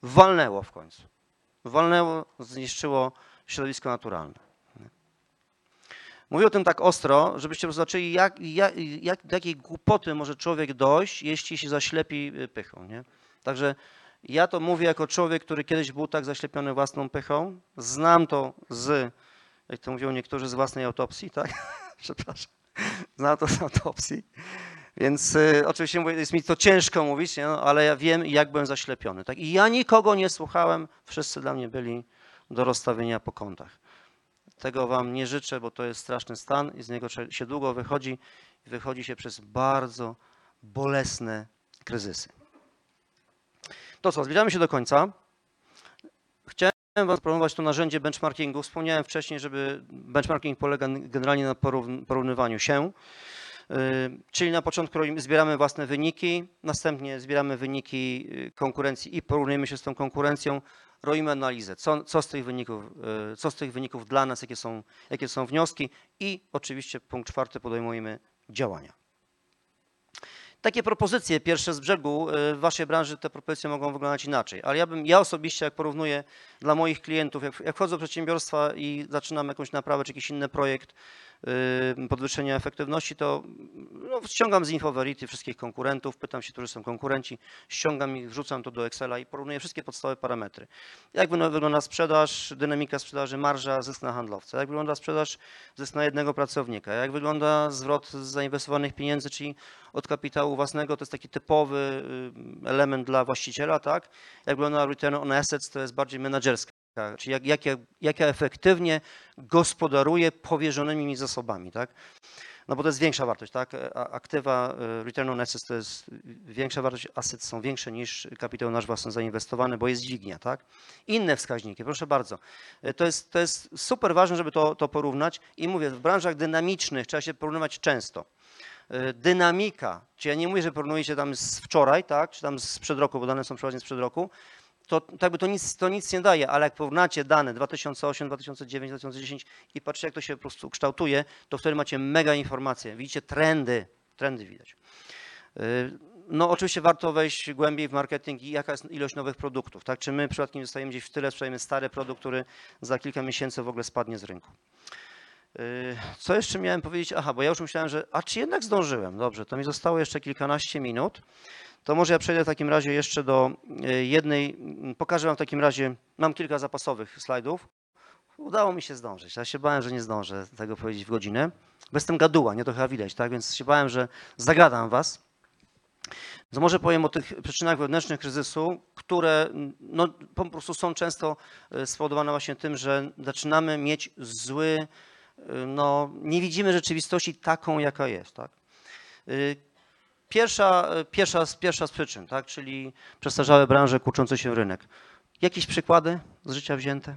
Walnęło w końcu walnęło, zniszczyło środowisko naturalne. Mówię o tym tak ostro, żebyście zobaczyli, jak, jak, jak, do jakiej głupoty może człowiek dojść, jeśli się zaślepi y, pychą. Nie? Także ja to mówię jako człowiek, który kiedyś był tak zaślepiony własną pychą. Znam to z, jak to mówią niektórzy, z własnej autopsji, tak? Przepraszam. Znam to z autopsji. Więc y, oczywiście mówię, jest mi to ciężko mówić, nie? No, ale ja wiem, jak byłem zaślepiony. Tak? I ja nikogo nie słuchałem, wszyscy dla mnie byli do rozstawienia po kątach. Tego wam nie życzę, bo to jest straszny stan i z niego się długo wychodzi. Wychodzi się przez bardzo bolesne kryzysy. To co, zbliżamy się do końca. Chciałem wam zaproponować to narzędzie benchmarkingu. Wspomniałem wcześniej, żeby benchmarking polega generalnie na porówn- porównywaniu się. Yy, Czyli na początku zbieramy własne wyniki, następnie zbieramy wyniki yy, konkurencji i porównujemy się z tą konkurencją. Robimy analizę, co, co, z tych wyników, yy, co z tych wyników dla nas, jakie są, jakie są wnioski i oczywiście punkt czwarty podejmujemy działania. Takie propozycje pierwsze z brzegu yy, w waszej branży te propozycje mogą wyglądać inaczej, ale ja bym, ja osobiście jak porównuję dla moich klientów, jak, jak wchodzę do przedsiębiorstwa i zaczynam jakąś naprawę czy jakiś inny projekt, podwyższenia efektywności, to no, ściągam z Infoverity wszystkich konkurentów, pytam się, którzy są konkurenci, ściągam ich, wrzucam to do Excela i porównuję wszystkie podstawowe parametry. Jak wygląda- sprzedaż, dynamika sprzedaży, marża, zysk na handlowca, jak wygląda sprzedaż, zysk na jednego pracownika, jak wygląda zwrot z zainwestowanych pieniędzy, czyli od kapitału własnego, to jest taki typowy element dla właściciela, tak? Jak wygląda return on assets, to jest bardziej menedżerska, czyli jak, jak, ja, jak ja efektywnie gospodaruję powierzonymi mi zasobami, tak? No bo to jest większa wartość, tak? Aktywa, y, return on assets to jest większa wartość, assets są większe niż kapitał nasz własny zainwestowany, bo jest dźwignia, tak? Inne wskaźniki, proszę bardzo. Y, To jest, to jest super ważne, żeby to, to porównać i mówię, w branżach dynamicznych trzeba się porównywać często. Y, Dynamika, czyli ja nie mówię, że porównujecie tam z wczoraj, tak? Czy tam sprzed roku, bo dane są przeważnie sprzed roku, to, tak by to, nic, to nic nie daje, ale jak porównacie dane 2008, 2009, 2010 i patrzycie, jak to się po prostu kształtuje, to wtedy macie mega informacje. Widzicie trendy, trendy widać. Yy, No oczywiście warto wejść głębiej w marketing i jaka jest ilość nowych produktów, tak? Czy my przypadkiem zostajemy gdzieś w tyle, sprzedajemy stary produkt, który za kilka miesięcy w ogóle spadnie z rynku. Yy, Co jeszcze miałem powiedzieć? Aha, bo ja już myślałem, że a czy jednak zdążyłem? Dobrze, to mi zostało jeszcze kilkanaście minut. To może ja przejdę w takim razie jeszcze do y, jednej, pokażę wam w takim razie, mam kilka zapasowych slajdów. Udało mi się zdążyć. Ja się bałem, że nie zdążę tego powiedzieć w godzinę. Bo jestem gaduła, nie to chyba widać, tak? Więc się bałem, że zagadam was. To może powiem o tych przyczynach wewnętrznych kryzysu, które no, po prostu są często y, spowodowane właśnie tym, że zaczynamy mieć zły, y, no, nie widzimy rzeczywistości taką, jaka jest, tak? Pierwsza, pierwsza, pierwsza z przyczyn, tak? czyli przestarzałe branże, kurczący się rynek. Jakieś przykłady z życia wzięte?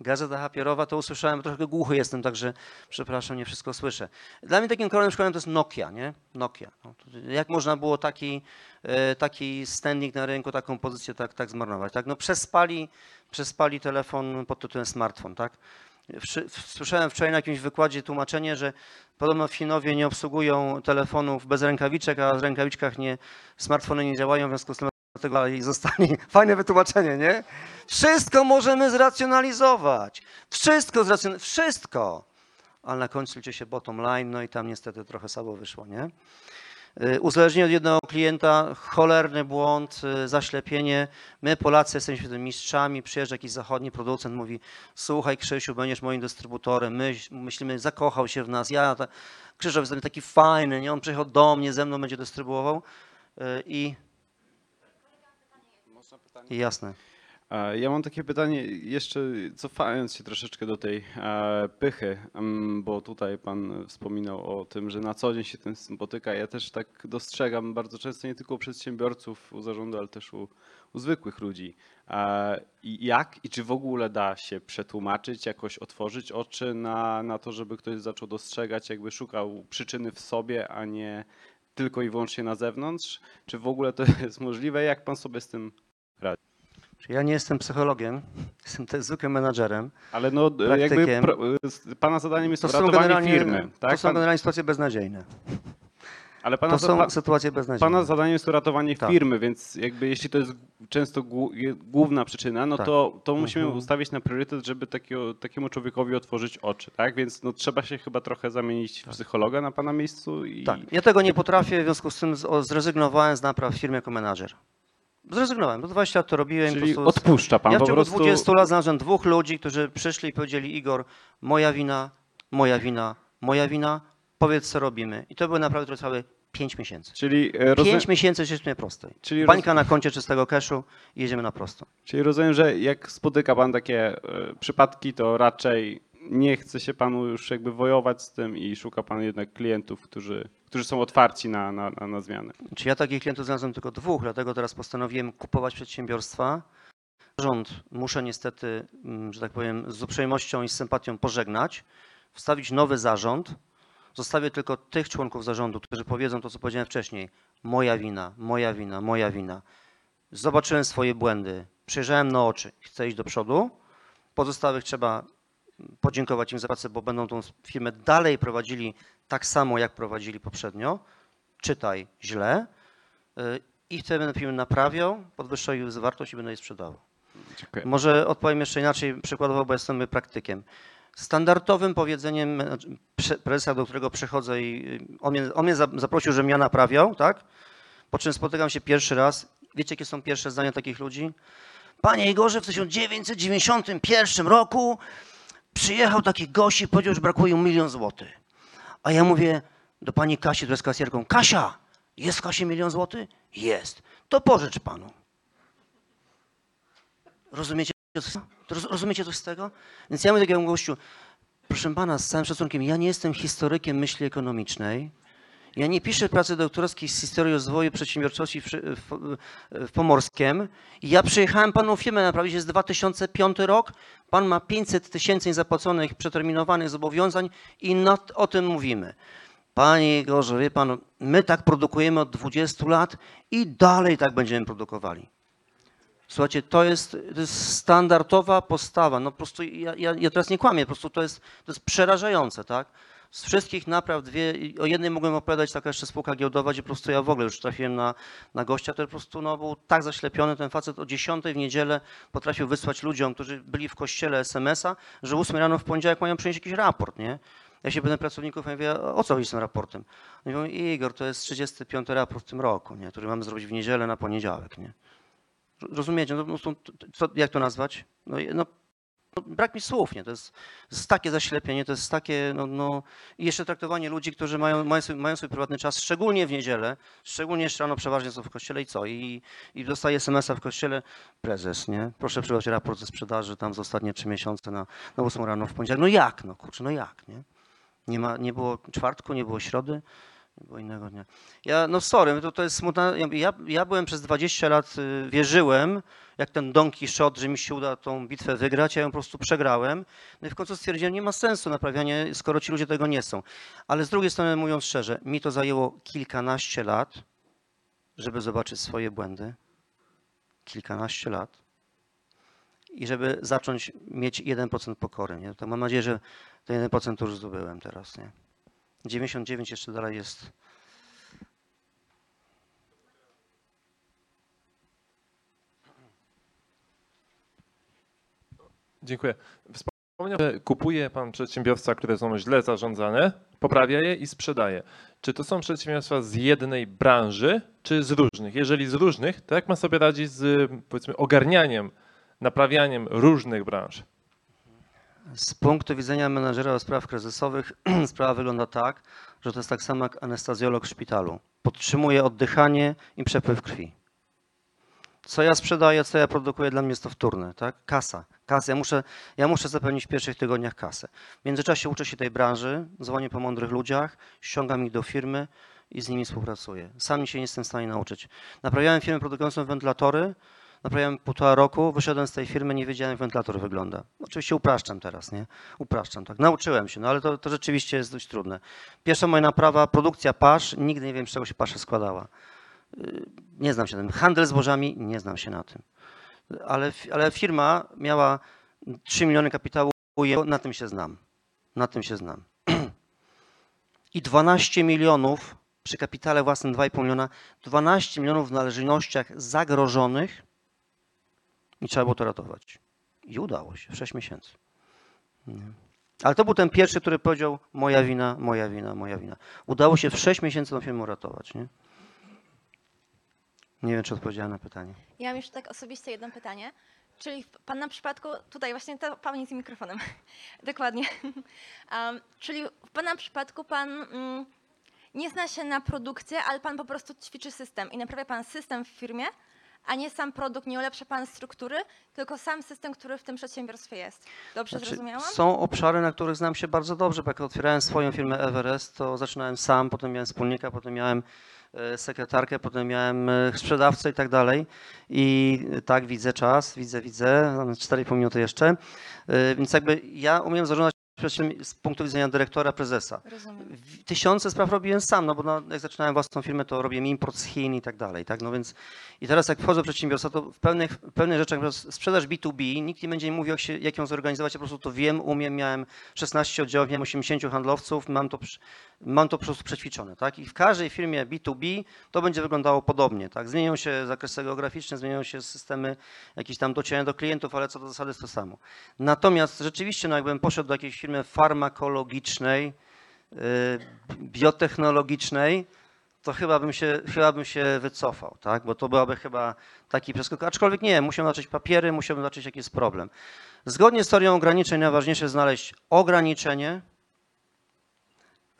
Gazeta papierowa, to usłyszałem, trochę głuchy jestem, także przepraszam, nie wszystko słyszę. Dla mnie takim kolejnym przykładem to jest Nokia, nie? Nokia. No, jak można było taki, e, taki standing na rynku, taką pozycję tak, tak zmarnować, tak? No przespali, przespali telefon pod tytułem smartfon, tak? Słyszałem wczoraj na jakimś wykładzie tłumaczenie, że podobno Finowie nie obsługują telefonów bez rękawiczek, a w rękawiczkach nie, smartfony nie działają, w związku z tym dlatego i zostali. Fajne wytłumaczenie, nie? Wszystko możemy zracjonalizować. Wszystko zracjonalizować. Wszystko. Ale na końcu liczy się bottom line, no i tam niestety trochę słabo wyszło, nie? Y, Uzależnienie od jednego klienta, cholerny błąd, y, zaślepienie. My Polacy jesteśmy tym mistrzami, przyjeżdża jakiś zachodni producent, mówi słuchaj Krzysiu, będziesz moim dystrybutorem, my myślimy, zakochał się w nas, ja, ta, Krzysztof jest taki fajny, nie? on przyjechał do mnie, ze mną będzie dystrybuował y, i, i jasne. Ja mam takie pytanie, jeszcze cofając się troszeczkę do tej e, pychy, em, bo tutaj Pan wspominał o tym, że na co dzień się tym spotyka. Ja też tak dostrzegam bardzo często nie tylko u przedsiębiorców, u zarządu, ale też u, u zwykłych ludzi. I jak i czy w ogóle da się przetłumaczyć, jakoś otworzyć oczy na, na to, żeby ktoś zaczął dostrzegać, jakby szukał przyczyny w sobie, a nie tylko i wyłącznie na zewnątrz? Czy w ogóle to jest możliwe? Jak Pan sobie z tym Ja nie jestem psychologiem, jestem też zwykłym menadżerem. Ale no jakby Praktykiem. pro, z- pana zadaniem jest To generalnie, firmy, tak? to są generalnie sytuacje beznadziejne. Ale pana, To są sytuacje beznadziejne. pana zadaniem jest uratowanie Tak. firmy, więc jakby jeśli to jest często główna przyczyna, no Tak. to, to musimy Mhm. ustawić na priorytet, żeby takiego, takiemu człowiekowi otworzyć oczy, tak? Więc no, trzeba się chyba trochę zamienić w psychologa na pana miejscu i Tak. Ja tego nie potrafię, w związku z tym zrezygnowałem z napraw w firmie jako menadżer. Zrezygnowałem, bo 20 lat to robiłem. czyli prostu... odpuszcza pan Ja w po ciągu prostu. 20 lat znalazłem dwóch ludzi, którzy przyszli i powiedzieli Igor, moja wina, moja wina, moja wina, powiedz co robimy. I to były naprawdę które trwały 5 miesięcy. Czyli, e, rozumiem, 5 miesięcy ścieżki prostej. Czyli roz- Bańka na koncie czystego cashu i jedziemy na prosto. czyli rozumiem, że jak spotyka pan takie e, przypadki, to raczej nie chce się panu już jakby wojować z tym i szuka pan jednak klientów, którzy, którzy są otwarci na, na, na, zmiany. Czy ja takich klientów znalazłem tylko dwóch, dlatego teraz postanowiłem kupować przedsiębiorstwa. Rząd muszę niestety, mm, że tak powiem, z uprzejmością i z sympatią pożegnać, wstawić nowy zarząd. Zostawię tylko tych członków zarządu, którzy powiedzą to, co powiedziałem wcześniej. Moja wina, moja wina, moja wina. Zobaczyłem swoje błędy, przejrzałem na oczy, chcę iść do przodu. Pozostałych trzeba podziękować im za pracę, bo będą tą firmę dalej prowadzili tak samo, jak prowadzili poprzednio. Czytaj źle. y, I wtedy będę firmę naprawiał, podwyższał jej wartość i będę jej sprzedawał. Dziękuję. Może odpowiem jeszcze inaczej, przykładowo, bo jestem praktykiem. Standardowym powiedzeniem prze- prezesa, do którego przychodzę i y, on mnie, on mnie za- zaprosił, żebym ja naprawiał, tak? Po czym spotykam się pierwszy raz. Wiecie, jakie są pierwsze zdania takich ludzi? Panie Igorze, w 1991 roku przyjechał taki gość i powiedział, że brakuje mu milion złotych. A ja mówię do pani Kasi, która jest kasjerką, Kasia, jest w kasie milion złotych? Jest. To pożycz panu. Rozumiecie, rozumiecie coś z tego? Więc ja mówię takiemu gościu, proszę pana, z całym szacunkiem, ja nie jestem historykiem myśli ekonomicznej. Ja nie piszę pracy doktorskiej z historii rozwoju przedsiębiorczości w, w, w Pomorskiem. Ja przyjechałem panu firmę naprawić, jest 2005 rok. Pan ma 500 tysięcy niezapłaconych, przeterminowanych zobowiązań i nad, o tym mówimy. Panie Igorze, wie pan, my tak produkujemy od 20 lat i dalej tak będziemy produkowali. Słuchajcie, to jest, to jest standardowa postawa. No po prostu ja, ja, ja teraz nie kłamię, po prostu to jest, to jest przerażające, tak? Z wszystkich napraw dwie, o jednej mogłem opowiadać, taka jeszcze spółka giełdowa, gdzie po prostu ja w ogóle już trafiłem na, na gościa, który po prostu no, był tak zaślepiony, ten facet o 10 w niedzielę potrafił wysłać ludziom, którzy byli w kościele SMS-a, że 8 rano w poniedziałek mają przynieść jakiś raport, nie? Ja się pytam pracowników, ja mówię, o co chodzi z tym raportem? Oni mówią, Igor, to jest 35 raport w tym roku, nie? który mamy zrobić w niedzielę na poniedziałek, nie? Rozumiecie? No, prostu, co, jak to nazwać? No, no, brak mi słów, nie? To jest, to jest takie zaślepienie, to jest takie, no, no i jeszcze traktowanie ludzi, którzy mają, mają, swój, mają swój prywatny czas, szczególnie w niedzielę, szczególnie jeszcze rano przeważnie są w kościele i co? I, i SMS-a w kościele, prezes, nie? Proszę przygotować raport ze sprzedaży tam z ostatnie trzy miesiące na, na 8 rano w poniedziałek. No jak, no kurczę, no jak, nie? Nie, ma, nie było czwartku, nie było środy, nie było innego dnia. Ja, no sorry, to, to jest smutne. Ja- Ja, byłem przez 20 lat, y, wierzyłem, jak ten Don Quixote, że mi się uda tą bitwę wygrać, ja ją po prostu przegrałem. No i w końcu stwierdziłem, nie ma sensu naprawianie, skoro ci ludzie tego nie są. Ale z drugiej strony, mówiąc szczerze, mi to zajęło kilkanaście lat, żeby zobaczyć swoje błędy. Kilkanaście lat. I żeby zacząć mieć 1% pokory. Nie? To mam nadzieję, że ten 1% to już zdobyłem teraz. Nie? 99 jeszcze dalej jest. Dziękuję. Wspomniał, że kupuje pan przedsiębiorstwa, które są źle zarządzane, poprawia je i sprzedaje. Czy to są przedsiębiorstwa z jednej branży, czy z różnych? Jeżeli z różnych, to jak ma sobie radzić z powiedzmy ogarnianiem, naprawianiem różnych branż? Z punktu widzenia menadżera spraw kryzysowych sprawa wygląda tak, że to jest tak samo jak anestezjolog w szpitalu. Podtrzymuje oddychanie i przepływ krwi. Co ja sprzedaję, co ja produkuję, dla mnie jest to wtórne, tak? Kasa. Kasa. Ja muszę, ja muszę zapewnić w pierwszych tygodniach kasę. W międzyczasie uczę się tej branży, dzwonię po mądrych ludziach, ściągam ich do firmy i z nimi współpracuję. Sam się nie jestem w stanie nauczyć. Naprawiałem firmę produkującą wentylatory, naprawiałem półtora roku, wyszedłem z tej firmy, nie wiedziałem jak wentylator wygląda. Oczywiście upraszczam teraz, nie? Upraszczam, tak. Nauczyłem się, no ale to, to rzeczywiście jest dość trudne. Pierwsza moja naprawa, produkcja pasz, nigdy nie wiem z czego się pasza składała. Yy, Nie znam się na tym. Handel zbożami, nie znam się na tym. Ale, ale firma miała 3 miliony kapitału, na tym się znam. Na tym się znam. I 12 milionów przy kapitale własnym 2,5 miliona, 12 milionów w należnościach zagrożonych i trzeba było to ratować. I udało się w 6 miesięcy. Ale to był ten pierwszy, który powiedział moja wina, moja wina, moja wina. Udało się w 6 miesięcy tą firmę uratować. Nie? Nie wiem, czy odpowiedziałem na pytanie. Ja mam jeszcze tak osobiście jedno pytanie. Czyli w Pana przypadku, tutaj właśnie to Pani z mikrofonem, dokładnie. Um, czyli w Pana przypadku Pan mm, nie zna się na produkcji, ale Pan po prostu ćwiczy system i naprawia Pan system w firmie, a nie sam produkt, nie ulepsza Pan struktury, tylko sam system, który w tym przedsiębiorstwie jest. Dobrze Znaczy, zrozumiałam? Są obszary, na których znam się bardzo dobrze. bo Jak otwierałem swoją firmę Everest, to zaczynałem sam, potem miałem wspólnika, potem miałem e, sekretarkę, potem miałem e, sprzedawcę i tak dalej. I tak, widzę czas, widzę, widzę, mamy 4,5 minuty jeszcze. E, Więc jakby ja umiem zarządzać przedsiębior- z punktu widzenia dyrektora, prezesa. Rozumiem. Tysiące spraw robiłem sam, no bo no, jak zaczynałem własną firmę, to robiłem import z Chin i tak dalej, tak? No więc i teraz jak wchodzę w przedsiębiorstwo, to w pewnych, w pewnych rzeczach, na sprzedaż B2B, nikt nie będzie mi mówił, jak, się, jak ją zorganizować, ja po prostu to wiem, umiem, miałem 16 oddziałów, miałem 80 handlowców, mam to, mam to po prostu przećwiczone, tak? I w każdej firmie B2B to będzie wyglądało podobnie, tak? Zmienią się zakresy geograficzne, zmienią się systemy jakieś tam docierania do klientów, ale co do zasady jest to samo. Natomiast rzeczywiście, no jakbym poszedł do jakiejś firmy farmakologicznej, y, biotechnologicznej, to chyba bym się, chyba bym się wycofał, tak? Bo to byłaby chyba taki przeskok. Aczkolwiek nie, musiałem zobaczyć papiery, musiałem zobaczyć, jaki jest problem. Zgodnie z teorią ograniczeń najważniejsze jest znaleźć ograniczenie,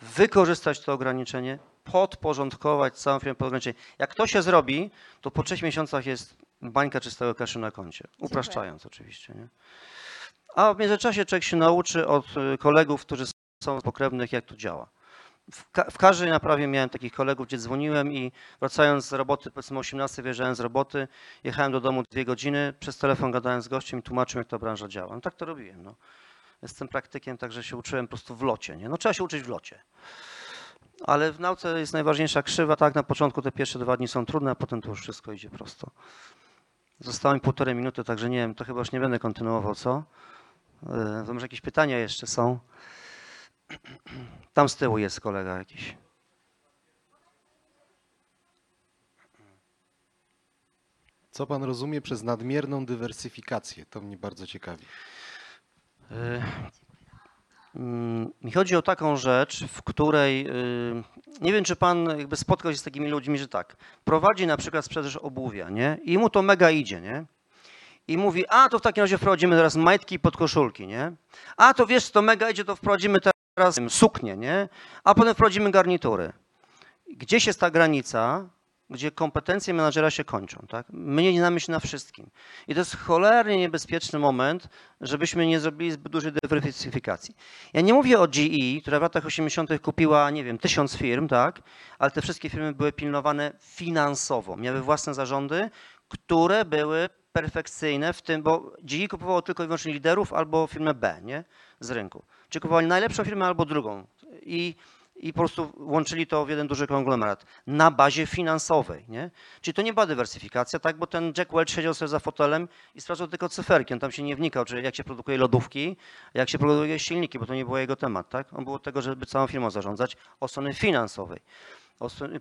wykorzystać to ograniczenie, podporządkować całą firmę pod ograniczenie. Jak to się zrobi, to po trzech miesiącach jest bańka czystego kaszu na koncie. Upraszczając oczywiście. Nie? A w międzyczasie człowiek się nauczy od y, kolegów, którzy są pokrewnych, jak to działa. W, ka- w każdej naprawie miałem takich kolegów, gdzie dzwoniłem i wracając z roboty, powiedzmy o 18 wyjeżdżałem z roboty, jechałem do domu dwie godziny, przez telefon gadałem z gościem i tłumaczyłem, jak ta branża działa. No tak to robiłem. No. Jestem praktykiem, także się uczyłem po prostu w locie. Nie? No trzeba się uczyć w locie. Ale w nauce jest najważniejsza krzywa, tak, na początku te pierwsze dwa dni są trudne, a potem to już wszystko idzie prosto. Zostało mi półtorej minuty, także nie wiem, to chyba już nie będę kontynuował, co? To może jakieś pytania jeszcze są? Tam z tyłu jest kolega jakiś. Co pan rozumie przez nadmierną dywersyfikację? To mnie bardzo ciekawi. Yy, mm, Mi chodzi o taką rzecz, w której yy, nie wiem, czy pan jakby spotkał się z takimi ludźmi, że tak, prowadzi na przykład sprzedaż obuwia, nie? I mu to mega idzie, nie? I mówi, a to w takim razie wprowadzimy teraz majtki i podkoszulki, nie? A to wiesz, to mega idzie, to wprowadzimy teraz wiem, suknię, nie? A potem wprowadzimy garnitury. Gdzieś jest ta granica, gdzie kompetencje menadżera się kończą, tak? My nie znamy się na wszystkim. I to jest cholernie niebezpieczny moment, żebyśmy nie zrobili zbyt dużej dywersyfikacji. Ja nie mówię o GE, która w latach 80. kupiła, nie wiem, tysiąc firm, tak? Ale te wszystkie firmy były pilnowane finansowo. Miały własne zarządy, które były perfekcyjne w tym, bo GE kupowało tylko i wyłącznie liderów albo firmę B, nie? Z rynku. Czy kupowali najlepszą firmę albo drugą. I i po prostu łączyli to w jeden duży konglomerat na bazie finansowej. Nie? Czyli to nie była dywersyfikacja, tak? bo ten Jack Welch siedział sobie za fotelem i sprawdzał tylko cyferki. On tam się nie wnikał, czy jak się produkuje lodówki, jak się produkuje silniki, bo to nie był jego temat. Tak? On był od tego, żeby całą firmą zarządzać od strony finansowej,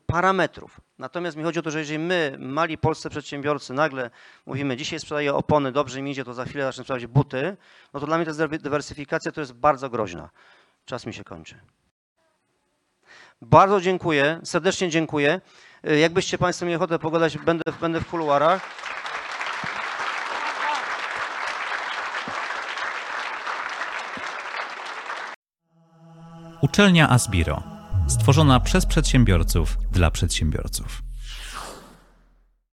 parametrów. Natomiast mi chodzi o to, że jeżeli my, mali polscy przedsiębiorcy, nagle mówimy, dzisiaj sprzedaję opony, dobrze mi idzie, to za chwilę zacznę sprzedawać buty, no to dla mnie ta dywersyfikacja to jest bardzo groźna. Czas mi się kończy. Bardzo dziękuję, serdecznie dziękuję. Y, Jakbyście Państwo mieli ochotę pogadać, będę, będę w kuluarach. Uczelnia Asbiro. Stworzona przez przedsiębiorców dla przedsiębiorców.